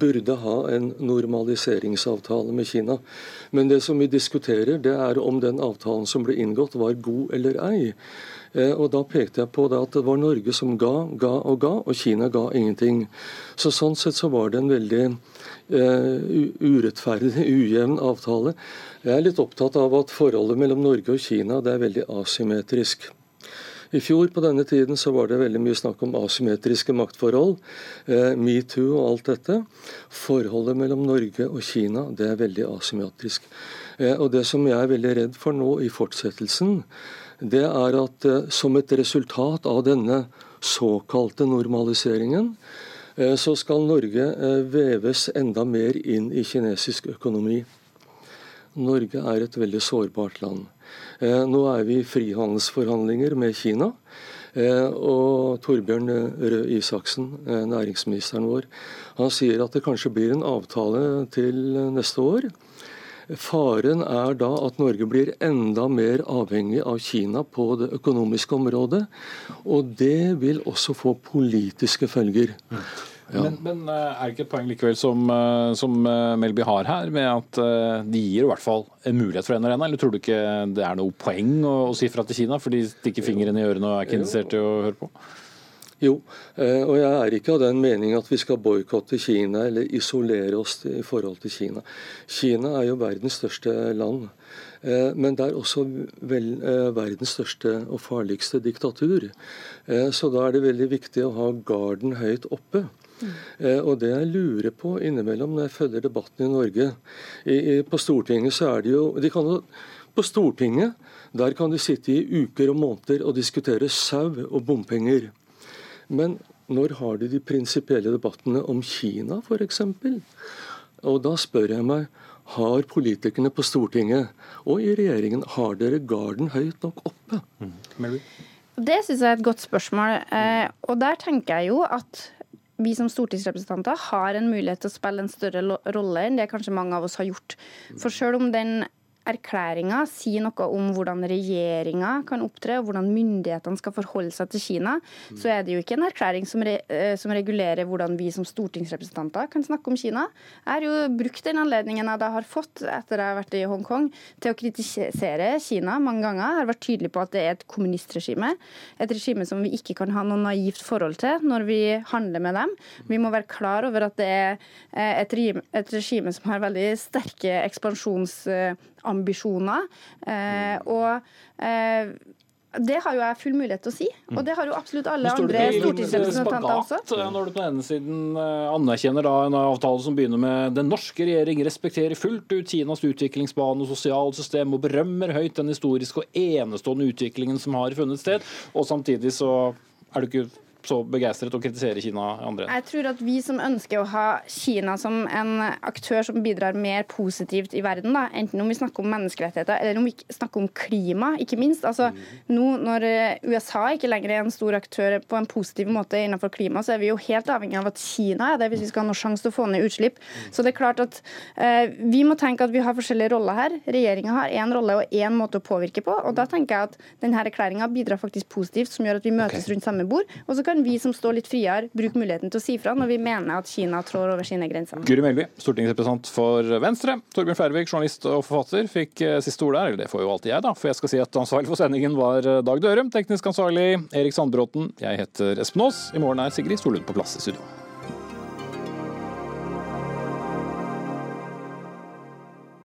O: burde ha en normaliseringsavtale med Kina. Men det som vi diskuterer, det er om den avtalen som ble inngått, var god eller ei. Eh, og Da pekte jeg på det at det var Norge som ga, ga og ga, og Kina ga ingenting. Så Sånn sett så var det en veldig eh, urettferdig, <laughs> ujevn avtale. Jeg er litt opptatt av at forholdet mellom Norge og Kina det er veldig asymmetrisk. I fjor på denne tiden så var det veldig mye snakk om asymmetriske maktforhold, eh, metoo og alt dette. Forholdet mellom Norge og Kina det er veldig asymmetrisk. Eh, og Det som jeg er veldig redd for nå i fortsettelsen, det er at eh, som et resultat av denne såkalte normaliseringen, så skal Norge veves enda mer inn i kinesisk økonomi. Norge er et veldig sårbart land. Eh, nå er vi i frihandelsforhandlinger med Kina. Eh, og Torbjørn Røe Isaksen, eh, næringsministeren vår, han sier at det kanskje blir en avtale til neste år. Faren er da at Norge blir enda mer avhengig av Kina på det økonomiske området. Og det vil også få politiske følger.
B: Ja. Men, men, eh, er det ikke et poeng likevel som, eh, som eh, Melby har her, med at de gir i hvert fall en mulighet for en arena? Eller tror du ikke det er noe poeng å, å si fra til Kina, for de stikker fingeren i ørene og er ikke interessert i å høre på?
O: Jo, og jeg er ikke av den mening at vi skal boikotte Kina eller isolere oss i forhold til Kina. Kina er jo verdens største land. Men det er også vel, verdens største og farligste diktatur. Så da er det veldig viktig å ha garden høyt oppe. Eh, og det jeg lurer på innimellom når jeg følger debatten i Norge i, i, På Stortinget så er det jo de kan På Stortinget der kan de sitte i uker og måneder og diskutere sau og bompenger. Men når har de de prinsipielle debattene om Kina f.eks.? Og da spør jeg meg har politikerne på Stortinget og i regjeringen har dere garden høyt nok oppe? Mm.
P: Det syns jeg er et godt spørsmål. Eh, og der tenker jeg jo at vi som stortingsrepresentanter har en mulighet til å spille en større rolle enn det kanskje mange av oss har gjort. For selv om den erklæringa sier noe om hvordan regjeringa kan opptre, og hvordan myndighetene skal forholde seg til Kina, så er det jo ikke en erklæring som, re, eh, som, regulerer hvordan vi som stortingsrepresentanter kan snakke om Kina. Jeg har jo brukt den anledningen jeg da har fått etter jeg har vært i Hongkong, til å kritisere Kina mange ganger. Jeg har vært tydelig på at det er et kommunistregime. Et regime som vi ikke kan ha noe naivt forhold til når vi handler med dem. Vi må være klar over at det er et et, et regime som har veldig sterke ekspansjons ambisjoner. Eh, og eh, det har jo jeg full mulighet til å si, og det har jo absolutt alle andre stortingsrepresentanter også.
B: Eh, når du på den ene siden anerkjenner da en avtale som begynner med den norske regjering respekterer fullt ut Kinas utviklingsbane og sosialsystem og berømmer høyt den historiske og enestående utviklingen som har funnet sted, og samtidig så er du ikke så begeistret og kritisere Kina andre?
P: Jeg tror at vi som ønsker å ha Kina som en aktør som bidrar mer positivt i verden, da, enten om vi snakker om menneskerettigheter eller om vi snakker om klima, ikke minst. Altså, nå når USA ikke lenger er en stor aktør på en positiv måte innenfor klima, så er vi jo helt avhengig av at Kina er det hvis vi skal ha noen sjanse til å få ned utslipp. Så det er klart at eh, vi må tenke at vi har forskjellige roller her. Regjeringa har én rolle og én måte å påvirke på. og Da tenker jeg at denne erklæringa bidrar faktisk positivt, som gjør at vi møtes okay. rundt samme bord. Og så kan vi som står litt friere, bruke muligheten til å si fra når vi mener at Kina trår over sine grenser.
B: Guri Melby, stortingsrepresentant for Venstre. Torbjørn Færvik, journalist og forfatter, fikk eh, siste ord der. Eller det får jo alltid jeg, da. For jeg skal si at ansvarlig for sendingen var eh, Dag Dørum. Teknisk ansvarlig Erik Sandbråten. Jeg heter Espen Aas. I morgen er Sigrid Solund på plass i studio.